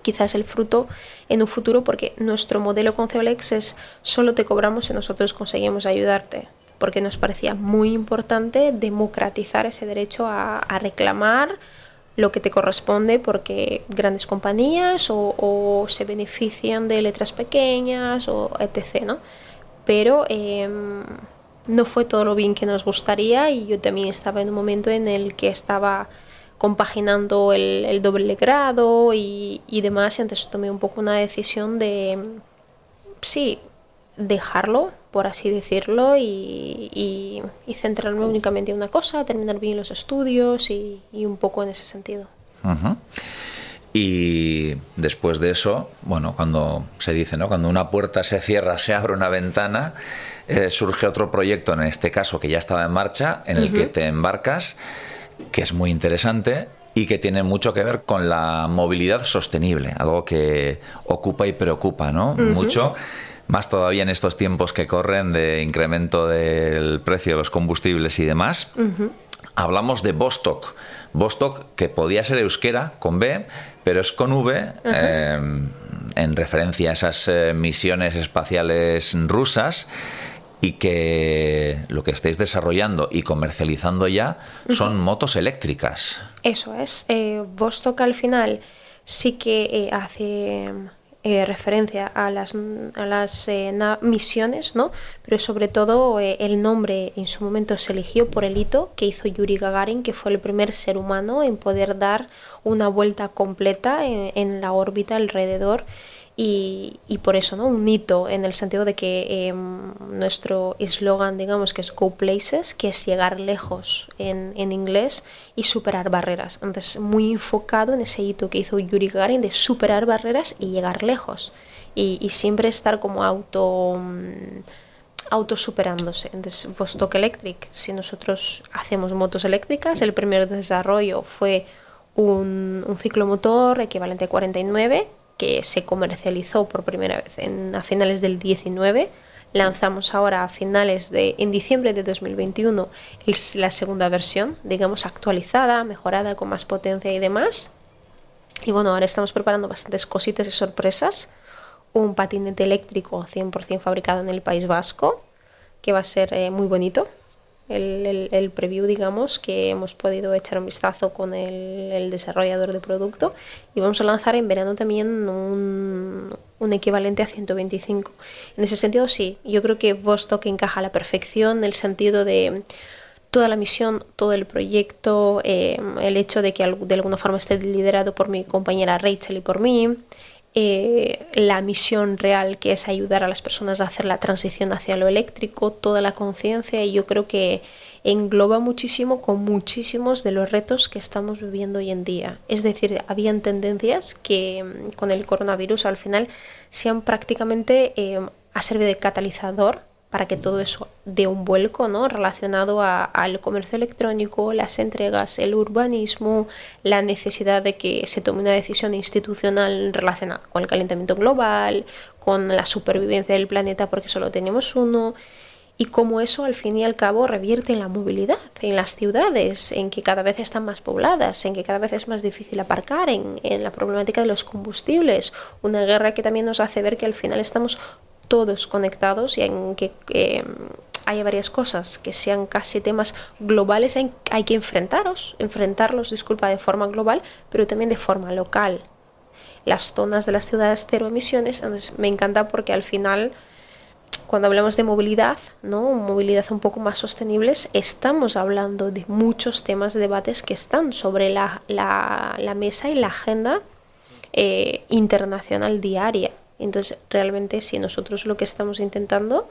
quizás el fruto en un futuro, porque nuestro modelo con Ceolex es solo te cobramos si nosotros conseguimos ayudarte, porque nos parecía muy importante democratizar ese derecho a, reclamar lo que te corresponde porque grandes compañías o, o, se benefician de letras pequeñas o etc. ¿no? Pero eh, no fue todo lo bien que nos gustaría y yo también estaba en un momento en el que estaba compaginando el, doble grado y, demás y entonces tomé un poco una decisión de sí dejarlo por así decirlo y, centrarme únicamente en una cosa terminar bien los estudios y, un poco en ese sentido. Y después de eso, bueno, cuando se dice, ¿no? Cuando una puerta se cierra, se abre una ventana, eh, surge otro proyecto, en este caso que ya estaba en marcha, en el uh -huh. que te embarcas, que es muy interesante y que tiene mucho que ver con la movilidad sostenible, algo que ocupa y preocupa, ¿no? Uh -huh. Mucho más todavía en estos tiempos que corren de incremento del precio de los combustibles y demás. Uh -huh. Hablamos de. Bostock, que podía ser euskera con B, pero es con V, uh -huh. eh, en referencia a esas eh, misiones espaciales rusas y que lo que estáis desarrollando y comercializando ya uh -huh. son motos eléctricas. Eso es. Eh, Vostok al final sí que eh, hace eh, referencia a las, a las eh, misiones, ¿no? pero sobre todo el nombre en su momento se eligió por el hito que hizo Yuri Gagarin, que fue el primer ser humano en poder dar una vuelta completa en, en la órbita alrededor y, y, por eso, ¿no? Un hito en el sentido de que em, nuestro eslogan, digamos, que es Go Places, que es llegar lejos en, en, inglés y superar barreras. Entonces, muy enfocado en ese hito que hizo Yuri Gagarin de superar barreras y llegar lejos. Y, y siempre estar como auto mm, autosuperándose. Entonces, Vostok Electric, si nosotros hacemos motos eléctricas, el primer desarrollo fue un, un ciclomotor equivalente a 49 que se comercializó por primera vez en, a finales del 19. Lanzamos ahora a finales de, en diciembre de 2021, es la segunda versión, digamos actualizada, mejorada, con más potencia y demás. Y bueno, ahora estamos preparando bastantes cositas y sorpresas. Un patinete eléctrico 100% fabricado en el País Vasco, que va a ser eh, muy bonito el, el, preview, digamos, que hemos podido echar un vistazo con el, el, desarrollador de producto y vamos a lanzar en verano también un, un, equivalente a 125. En ese sentido, sí, yo creo que Vostok encaja a la perfección en el sentido de toda la misión, todo el proyecto, eh, el hecho de que de alguna forma esté liderado por mi compañera Rachel y por mí, eh, la misión real que es ayudar a las personas a hacer la transición hacia lo eléctrico, toda la conciencia y yo creo que engloba muchísimo con muchísimos de los retos que estamos viviendo hoy en día. Es decir, habían tendencias que mm, con el coronavirus al final se han prácticamente eh, ha de catalizador para que todo eso dé un vuelco ¿no? relacionado al comercio electrónico, las entregas, el urbanismo, la necesidad de que se tome una decisión institucional relacionada con el calentamiento global, con la supervivencia del planeta porque solo tenemos uno, y cómo eso al fin y al cabo revierte en la movilidad, en las ciudades, en que cada vez están más pobladas, en que cada vez es más difícil aparcar, en la problemática de los combustibles, una guerra que también nos hace ver que al final estamos todos conectados y en que eh, haya varias cosas que sean casi temas globales, hay, hay que enfrentaros, enfrentarlos, disculpa, de forma global, pero también de forma local. Las zonas de las ciudades cero emisiones, entonces me encanta porque al final cuando hablamos de movilidad, ¿no? movilidad un poco más sostenibles, estamos hablando de muchos temas de debates que están sobre la, la, la mesa y la agenda eh, internacional diaria. Entonces, realmente, si nosotros lo que estamos intentando,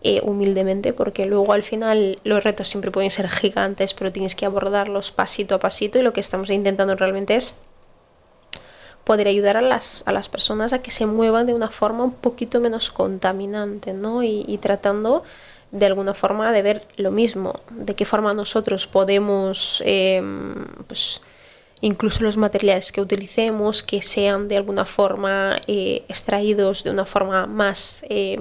eh, humildemente, porque luego al final los retos siempre pueden ser gigantes, pero tienes que abordarlos pasito a pasito y lo que estamos intentando realmente es poder ayudar a las, a las personas a que se muevan de una forma un poquito menos contaminante, ¿no? Y, tratando de alguna forma de ver lo mismo, de qué forma nosotros podemos, eh, pues, incluso los materiales que utilicemos, que sean de alguna forma eh, extraídos de una forma más eh,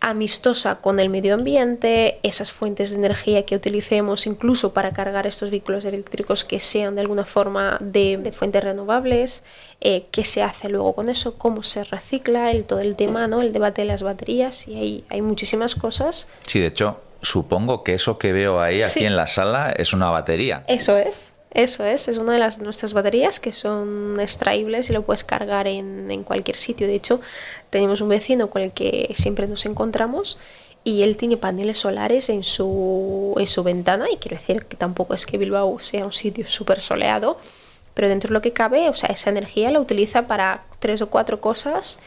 amistosa con el medio ambiente, esas fuentes de energía que utilicemos incluso para cargar estos vehículos eléctricos que sean de alguna forma de, de fuentes renovables, eh, qué se hace luego con eso, cómo se recicla, el, todo el tema, ¿no? el debate de las baterías, y hay, hay muchísimas cosas. Sí, de hecho, supongo que eso que veo ahí, aquí sí. en la sala, es una batería. Eso es. Eso es, es una de las nuestras baterías que son extraíbles y lo puedes cargar en, en, cualquier sitio. De hecho, tenemos un vecino con el que siempre nos encontramos y él tiene paneles solares en su, en su ventana y quiero decir que tampoco es que Bilbao sea un sitio súper soleado, pero dentro de lo que cabe, o sea, esa energía la utiliza para tres o cuatro cosas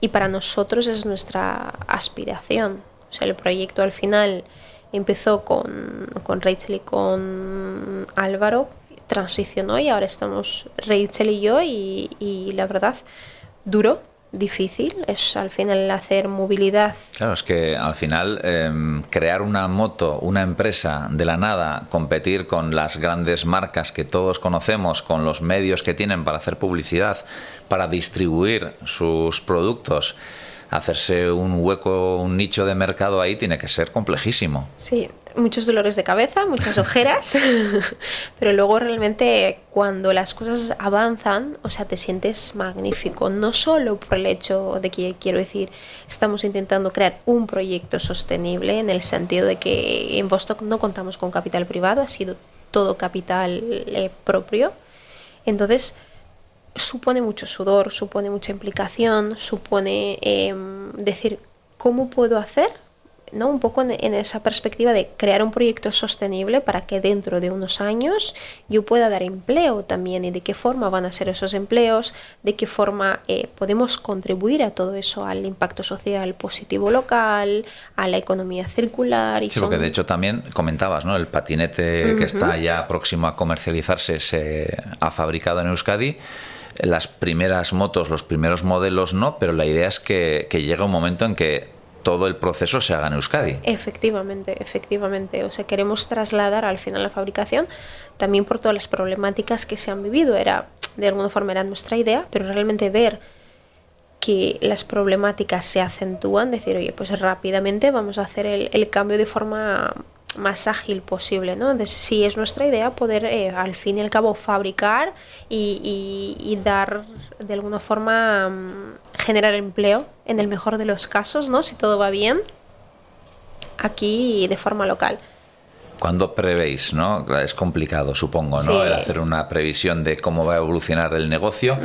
y para nosotros es nuestra aspiración. O sea, el proyecto al final empezó con, con Rachel y con Álvaro transicionó y ahora estamos Rachel y yo y, y la verdad duro difícil es al final hacer movilidad. Claro, es que al final eh, crear una moto, una empresa de la nada, competir con las grandes marcas que todos conocemos, con los medios que tienen para hacer publicidad, para distribuir sus productos, hacerse un hueco, un nicho de mercado ahí tiene que ser complejísimo. Sí, muchos dolores de cabeza, muchas ojeras, *laughs* pero luego realmente cuando las cosas avanzan, o sea, te sientes magnífico, no solo por el hecho de que, quiero decir, estamos intentando crear un proyecto sostenible en el sentido de que en Vostok no contamos con capital privado, ha sido todo capital eh, propio. Entonces, supone mucho sudor, supone mucha implicación, supone em, decir, ¿cómo puedo hacer ¿no? un poco en, esa perspectiva de crear un proyecto sostenible para que dentro de unos años yo pueda dar empleo también y de qué forma van a ser esos empleos, de qué forma eh, podemos contribuir a todo eso, al impacto social positivo local, a la economía circular. Y sí, porque de hecho también comentabas, ¿no? el patinete que está ya próximo a comercializarse se ha fabricado en Euskadi las primeras motos, los primeros modelos no, pero la idea es que, que llega un momento en que todo el proceso se haga en Euskadi. Efectivamente, efectivamente. O sea, queremos trasladar al final la fabricación también por todas las problemáticas que se han vivido. Era, de alguna forma, era nuestra idea, pero realmente ver que las problemáticas se acentúan, decir, oye, pues rápidamente vamos a hacer el, el cambio de forma más ágil posible, ¿no? Entonces, sí es nuestra idea poder eh, al fin y al cabo fabricar y, dar de alguna forma mm, generar empleo en el mejor de los casos, ¿no? Si todo va bien, aquí de forma local. ¿Cuándo prevéis, no? Es complicado, supongo, ¿no? El hacer una previsión de cómo va a evolucionar el negocio,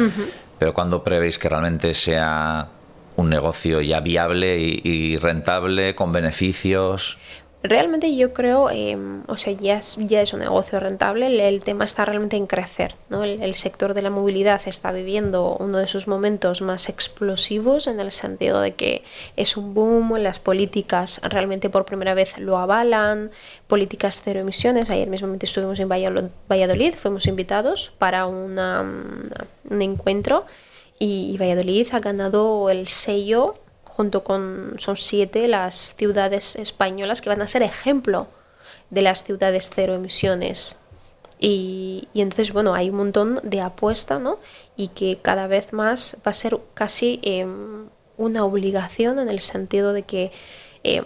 pero ¿cuándo prevéis que realmente sea un negocio ya viable y rentable, con beneficios? Realmente yo creo, em, o sea, ya es, ya es un negocio rentable, el, tema está realmente en crecer. ¿no? El, sector de la movilidad está viviendo uno de sus momentos más explosivos en el sentido de que es un boom, las políticas realmente por primera vez lo avalan, políticas cero emisiones. Ayer mismo estuvimos en Valladolid, fuimos invitados para una, un encuentro y Valladolid ha ganado el sello junto con, son siete las ciudades españolas que van a ser ejemplo de las ciudades cero emisiones. Y, entonces, bueno, hay un montón de apuesta, ¿no? Y que cada vez más va a ser casi em, una obligación en el sentido de que em,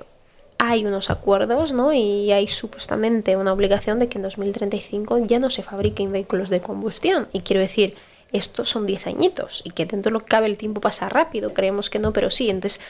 hay unos acuerdos, ¿no? Y hay supuestamente una obligación de que en 2035 ya no se fabriquen vehículos de combustión. Y quiero decir, estos son 10 añitos y que dentro de lo que cabe el tiempo pasa rápido, creemos que no, pero sí, entonces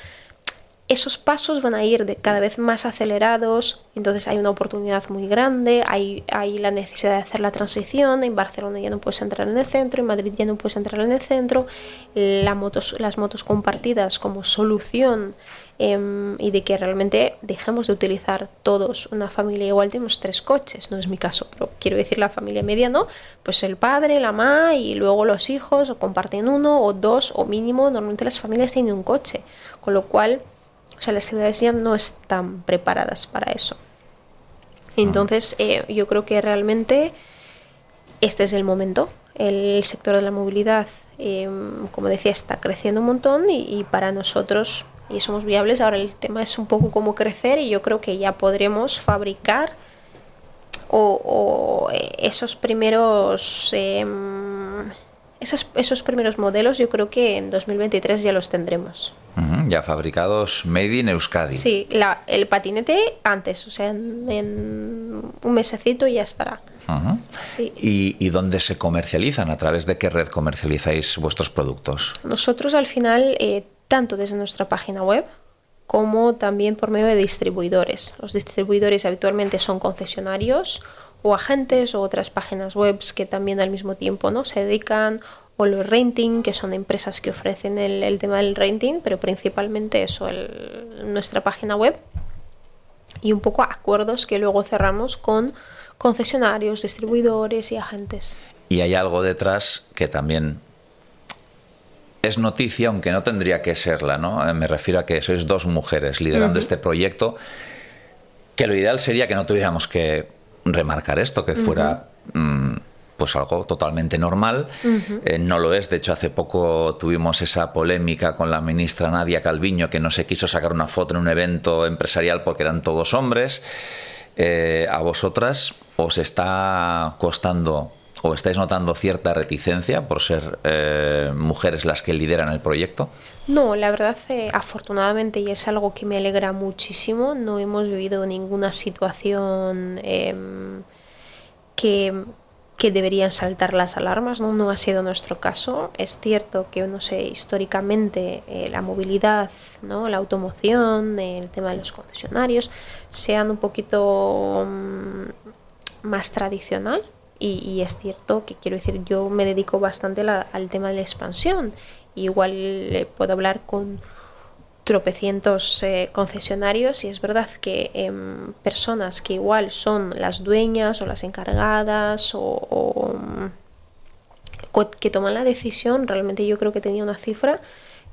esos pasos van a ir de cada vez más acelerados, entonces hay una oportunidad muy grande, hay, la necesidad de hacer la transición, en Barcelona ya no puedes entrar en el centro, en Madrid ya no puedes entrar en el centro, las motos compartidas como solución em, y de que realmente dejemos de utilizar todos una familia igual, tenemos tres coches, no es mi caso, pero quiero decir la familia media, ¿no? Pues el padre, la mamá y luego los hijos o comparten uno o dos o mínimo, normalmente las familias tienen un coche, con lo cual o sea, las ciudades ya no están preparadas para eso. Entonces, eh, yo creo que realmente este es el momento. El sector de la movilidad, em, como decía, está creciendo un montón y, para nosotros y somos viables. Ahora el tema es un poco cómo crecer y yo creo que ya podremos fabricar o, eh, esos primeros em, esos, primeros modelos yo creo que en 2023 ya los tendremos. ya fabricados made in Euskadi. Sí, el patinete antes, o sea, en, un mesecito ya estará. ¿Y, dónde se comercializan? ¿A través de qué red comercializáis vuestros productos? Nosotros al final, eh, tanto desde nuestra página web, como también por medio de distribuidores. Los distribuidores habitualmente son concesionarios o agentes o otras páginas web que también al mismo tiempo ¿no? se dedican o los renting, que son empresas que ofrecen el, tema del renting, pero principalmente eso, nuestra página web y un poco acuerdos que luego cerramos con concesionarios, distribuidores y agentes. Y hay algo detrás que también es noticia, aunque no tendría que serla, ¿no? Eh, me refiero a que sois dos mujeres liderando este proyecto, que lo ideal sería que no tuviéramos que remarcar esto, que fuera mm, pues algo totalmente normal. Eh, no lo es. De hecho, hace poco tuvimos esa polémica con la ministra Nadia Calviño, que no se quiso sacar una foto en un evento empresarial porque eran todos hombres. Eh, ¿A vosotras os está costando o estáis notando cierta reticencia por ser eh, mujeres las que lideran el proyecto? No, la verdad, eh, afortunadamente, y es algo que me alegra muchísimo, no hemos vivido ninguna situación em, que, que, deberían saltar las alarmas, ¿no? no ha sido nuestro caso. Es cierto que, no sé, históricamente eh, la movilidad, ¿no? la automoción, el tema de los concesionarios, sean un poquito mm, más tradicional Y, es cierto que quiero decir, yo me dedico bastante al tema de la expansión. igual puedo hablar con tropecientos eh, concesionarios y es verdad que em, personas que igual son las dueñas o las encargadas o que toman la decisión, realmente yo creo que tenía una cifra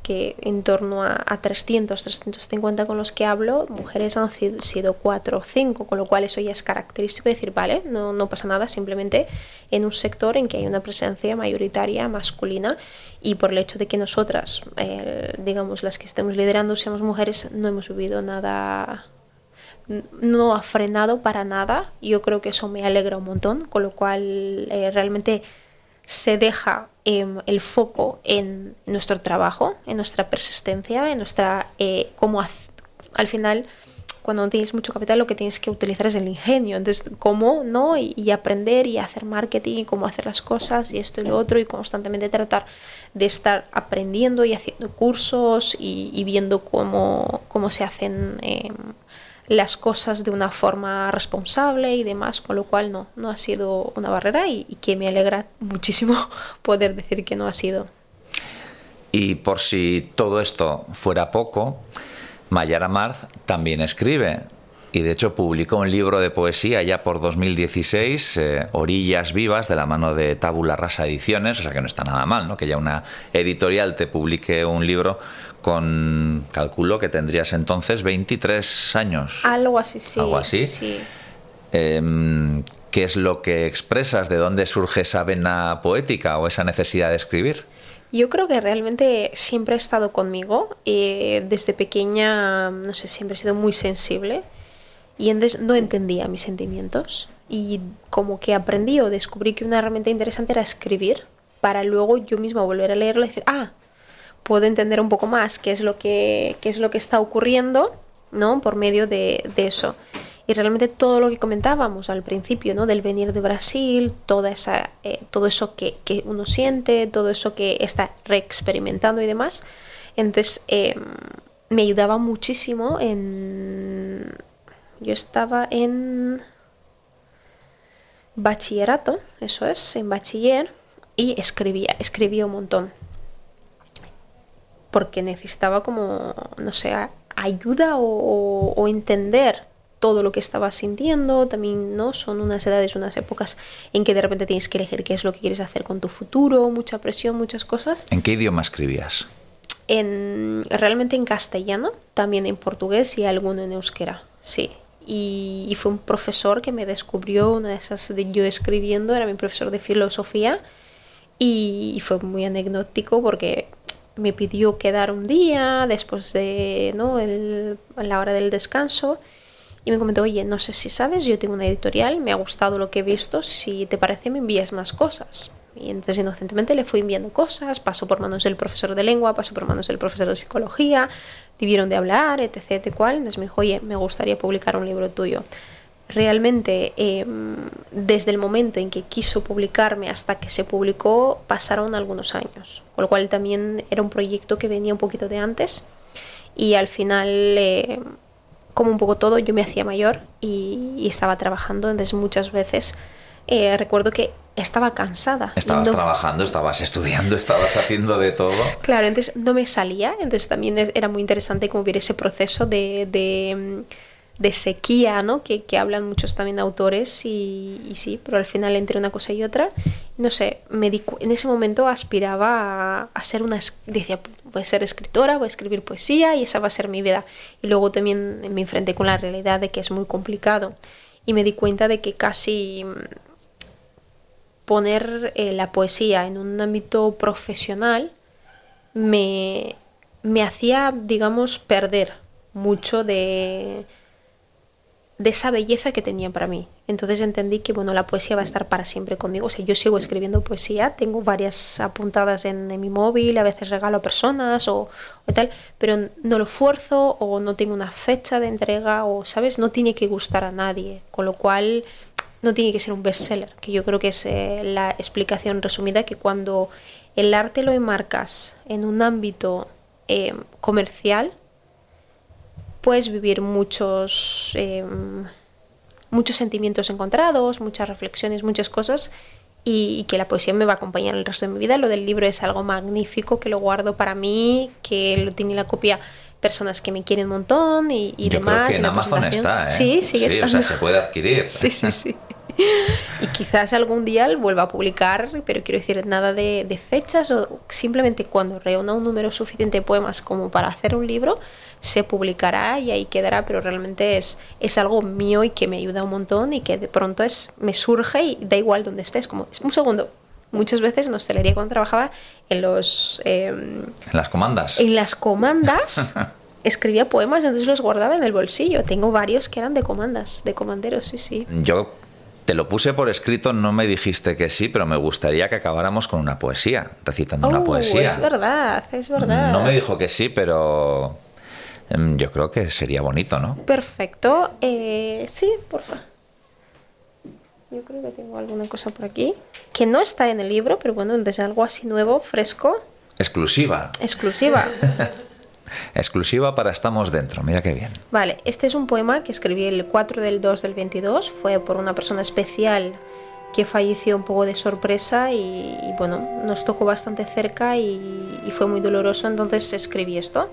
que en torno a, 300, 350 con los que hablo, mujeres han sido 4 o 5, con lo cual eso ya es característico de decir, vale, no, no pasa nada, simplemente en un sector en que hay una presencia mayoritaria masculina y por el hecho de que nosotras, eh, digamos, las que estemos liderando, seamos mujeres, no hemos vivido nada no ha frenado para nada. Yo creo que eso me alegra un montón, con lo cual eh, realmente se deja em, el foco en nuestro trabajo, en nuestra persistencia, en nuestra... Eh, cómo al final, cuando no tienes mucho capital, lo que tienes que utilizar es el ingenio. Entonces, cómo, ¿no? Y, aprender y hacer marketing y cómo hacer las cosas y esto y lo otro y constantemente tratar de estar aprendiendo y haciendo cursos y, viendo cómo, cómo se hacen... Em, las cosas de una forma responsable y demás, con lo cual no, no ha sido una barrera y, que me alegra muchísimo *laughs* poder decir que no ha sido. Y por si todo esto fuera poco, Mayara Marz también escribe y de hecho publicó un libro de poesía ya por 2016, eh, Orillas Vivas, de la mano de Tabula Rasa Ediciones, o sea que no está nada mal, ¿no? Que ya una editorial te publique un libro con, calculo que tendrías entonces 23 años. Algo así, sí. Algo así. Sí. Em, ¿Qué es lo que expresas? ¿De dónde surge esa vena poética o esa necesidad de escribir? Yo creo que realmente siempre ha estado conmigo. Eh, desde pequeña, no sé, siempre he sido muy sensible y entonces no entendía mis sentimientos. Y como que aprendí o descubrí que una herramienta interesante era escribir para luego yo misma volver a leerlo y decir, ah, puedo entender un poco más qué es lo que, qué es lo que está ocurriendo, ¿no? Por medio de, de eso. Y realmente todo lo que comentábamos al principio, ¿no? Del venir de Brasil, toda esa, eh, todo eso que, que, uno siente, todo eso que está reexperimentando y demás. Entonces, em, me ayudaba muchísimo en... Yo estaba en bachillerato, eso es, en bachiller, y escribía, escribía un montón porque necesitaba como, no sé, ayuda o, entender todo lo que estaba sintiendo, también no son unas edades, unas épocas en que de repente tienes que elegir qué es lo que quieres hacer con tu futuro, mucha presión, muchas cosas. ¿En qué idioma escribías? En, realmente en castellano, también en portugués y alguno en euskera, sí. Y, fue un profesor que me descubrió una de esas de yo escribiendo, era mi profesor de filosofía y fue muy anecdótico porque me pidió quedar un día después de ¿no? El, la hora del descanso y me comentó, oye, no sé si sabes, yo tengo una editorial, me ha gustado lo que he visto, si te parece me envías más cosas. Y entonces inocentemente le fui enviando cosas, pasó por manos del profesor de lengua, pasó por manos del profesor de psicología, tuvieron de hablar, etc, etc, cual. Entonces me dijo, oye, me gustaría publicar un libro tuyo realmente em, desde el momento en que quiso publicarme hasta que se publicó pasaron algunos años, con lo cual también era un proyecto que venía un poquito de antes y al final, eh, como un poco todo, yo me hacía mayor y, estaba trabajando, entonces muchas veces eh, recuerdo que estaba cansada. Estabas trabajando, estabas estudiando, estabas haciendo de todo. Claro, entonces no me salía, entonces también era muy interesante como ver ese proceso de de sequía, ¿no? Que, que, hablan muchos también autores y, sí, pero al final entre una cosa y otra, no sé, me en ese momento aspiraba a, ser una, decía, voy a ser escritora, voy a escribir poesía y esa va a ser mi vida. Y luego también me enfrenté con la realidad de que es muy complicado y me di cuenta de que casi mm, poner eh, la poesía en un ámbito profesional me, me hacía, digamos, perder mucho de de esa belleza que tenía para mí. Entonces entendí que bueno, la poesía va a estar para siempre conmigo. O sea, yo sigo escribiendo poesía, tengo varias apuntadas en, mi móvil, a veces regalo a personas o, tal, pero no lo fuerzo o no tengo una fecha de entrega o, ¿sabes? No tiene que gustar a nadie, con lo cual no tiene que ser un bestseller, que yo creo que es eh, la explicación resumida que cuando el arte lo enmarcas en un ámbito eh, comercial, puedes vivir muchos, em, muchos sentimientos encontrados, muchas reflexiones, muchas cosas y, que la poesía me va a acompañar el resto de mi vida. Lo del libro es algo magnífico que lo guardo para mí, que lo tiene la copia personas que me quieren un montón y, y Yo demás. creo que en Amazon está, ¿eh? Sí, sigue sí, estando. o sea, se puede adquirir. *laughs* Sí, sí, sí. Y quizás algún día vuelva a publicar, pero quiero decir, nada de, de, fechas o simplemente cuando reúna un número suficiente de poemas como para hacer un libro, se publicará y ahí quedará, pero realmente es, es algo mío y que me ayuda un montón y que de pronto es, me surge y da igual donde estés, como es un segundo. Muchas veces en hostelería cuando trabajaba en los... Eh, en las comandas. En las comandas. *laughs* escribía poemas, entonces los guardaba en el bolsillo. Tengo varios que eran de comandas, de comanderos, sí, sí. Yo te lo puse por escrito, no me dijiste que sí, pero me gustaría que acabáramos con una poesía, recitando oh, una poesía. Es verdad, es verdad. No me dijo que sí, pero yo creo que sería bonito, ¿no? Perfecto. Eh, sí, por favor. Yo creo que tengo alguna cosa por aquí que no está en el libro, pero bueno, es algo así nuevo, fresco. Exclusiva. Exclusiva. *laughs* Exclusiva para Estamos Dentro, mira qué bien. Vale, este es un poema que escribí el 4 del 2 del 22, fue por una persona especial que falleció un poco de sorpresa y, y bueno, nos tocó bastante cerca y, y fue muy doloroso, entonces escribí esto.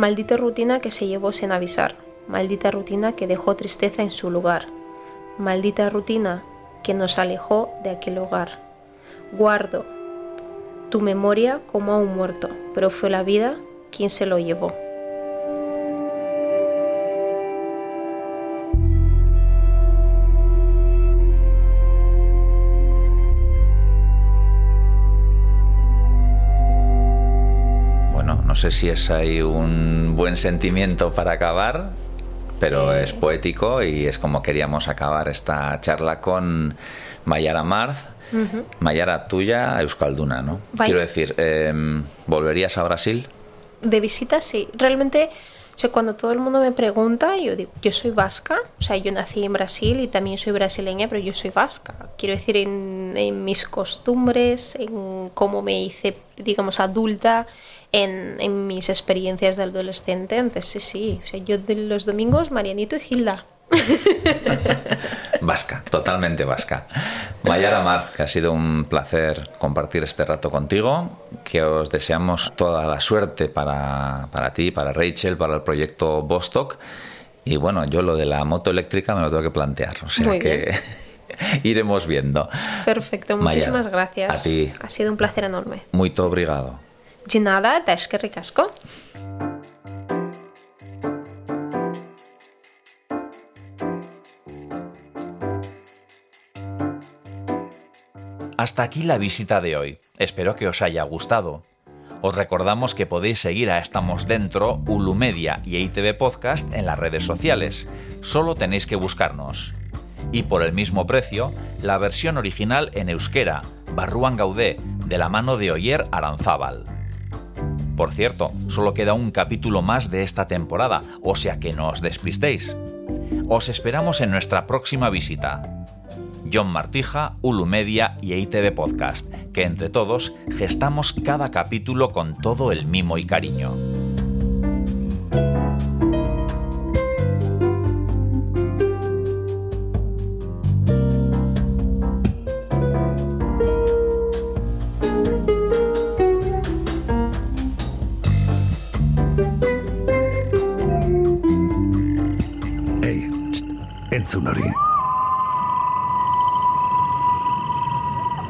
Maldita rutina que se llevó sin avisar, maldita rutina que dejó tristeza en su lugar, maldita rutina que nos alejó de aquel hogar. Guardo tu memoria como a un muerto, pero fue la vida quien se lo llevó. No sé si es ahí un buen sentimiento para acabar, pero es poético y es como queríamos acabar esta charla con Mayara Marz. Uh -huh. Mayara, tuya, Euskalduna, ¿no? Quiero decir, eh, ¿volverías a Brasil? De visita, sí. Realmente, cuando todo el mundo me pregunta, yo digo, yo soy vasca, o sea, yo nací en Brasil y también soy brasileña, pero yo soy vasca. Quiero decir, en, en mis costumbres, en cómo me hice, digamos, adulta, en, en, mis experiencias de adolescente. Entonces, sí, sí. O sea, yo de los domingos, Marianito y Gilda. *laughs* vasca, totalmente vasca. Mayara Marz, que ha sido un placer compartir este rato contigo, que os deseamos toda la suerte para, para ti, para Rachel, para el proyecto Bostock. Y bueno, yo lo de la moto eléctrica me lo tengo que plantear, o sea Muy que *laughs* iremos viendo. Perfecto, muchísimas Mayara, gracias. A ti. Ha sido un placer enorme. Muy obrigado. De nada, te que ricasco. Hasta aquí la visita de hoy. Espero que os haya gustado. Os recordamos que podéis seguir a Estamos Dentro, Ulu Media y ITV Podcast en las redes sociales. Solo tenéis que buscarnos. Y por el mismo precio, la versión original en euskera, Barruan Gaudé, de la mano de Oyer Aranzábal. Por cierto, solo queda un capítulo más de esta temporada, o sea que no os despistéis. Os esperamos en nuestra próxima visita. John Martija, Ulu Media y ITV Podcast, que entre todos gestamos cada capítulo con todo el mimo y cariño.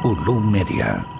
Ulu Media.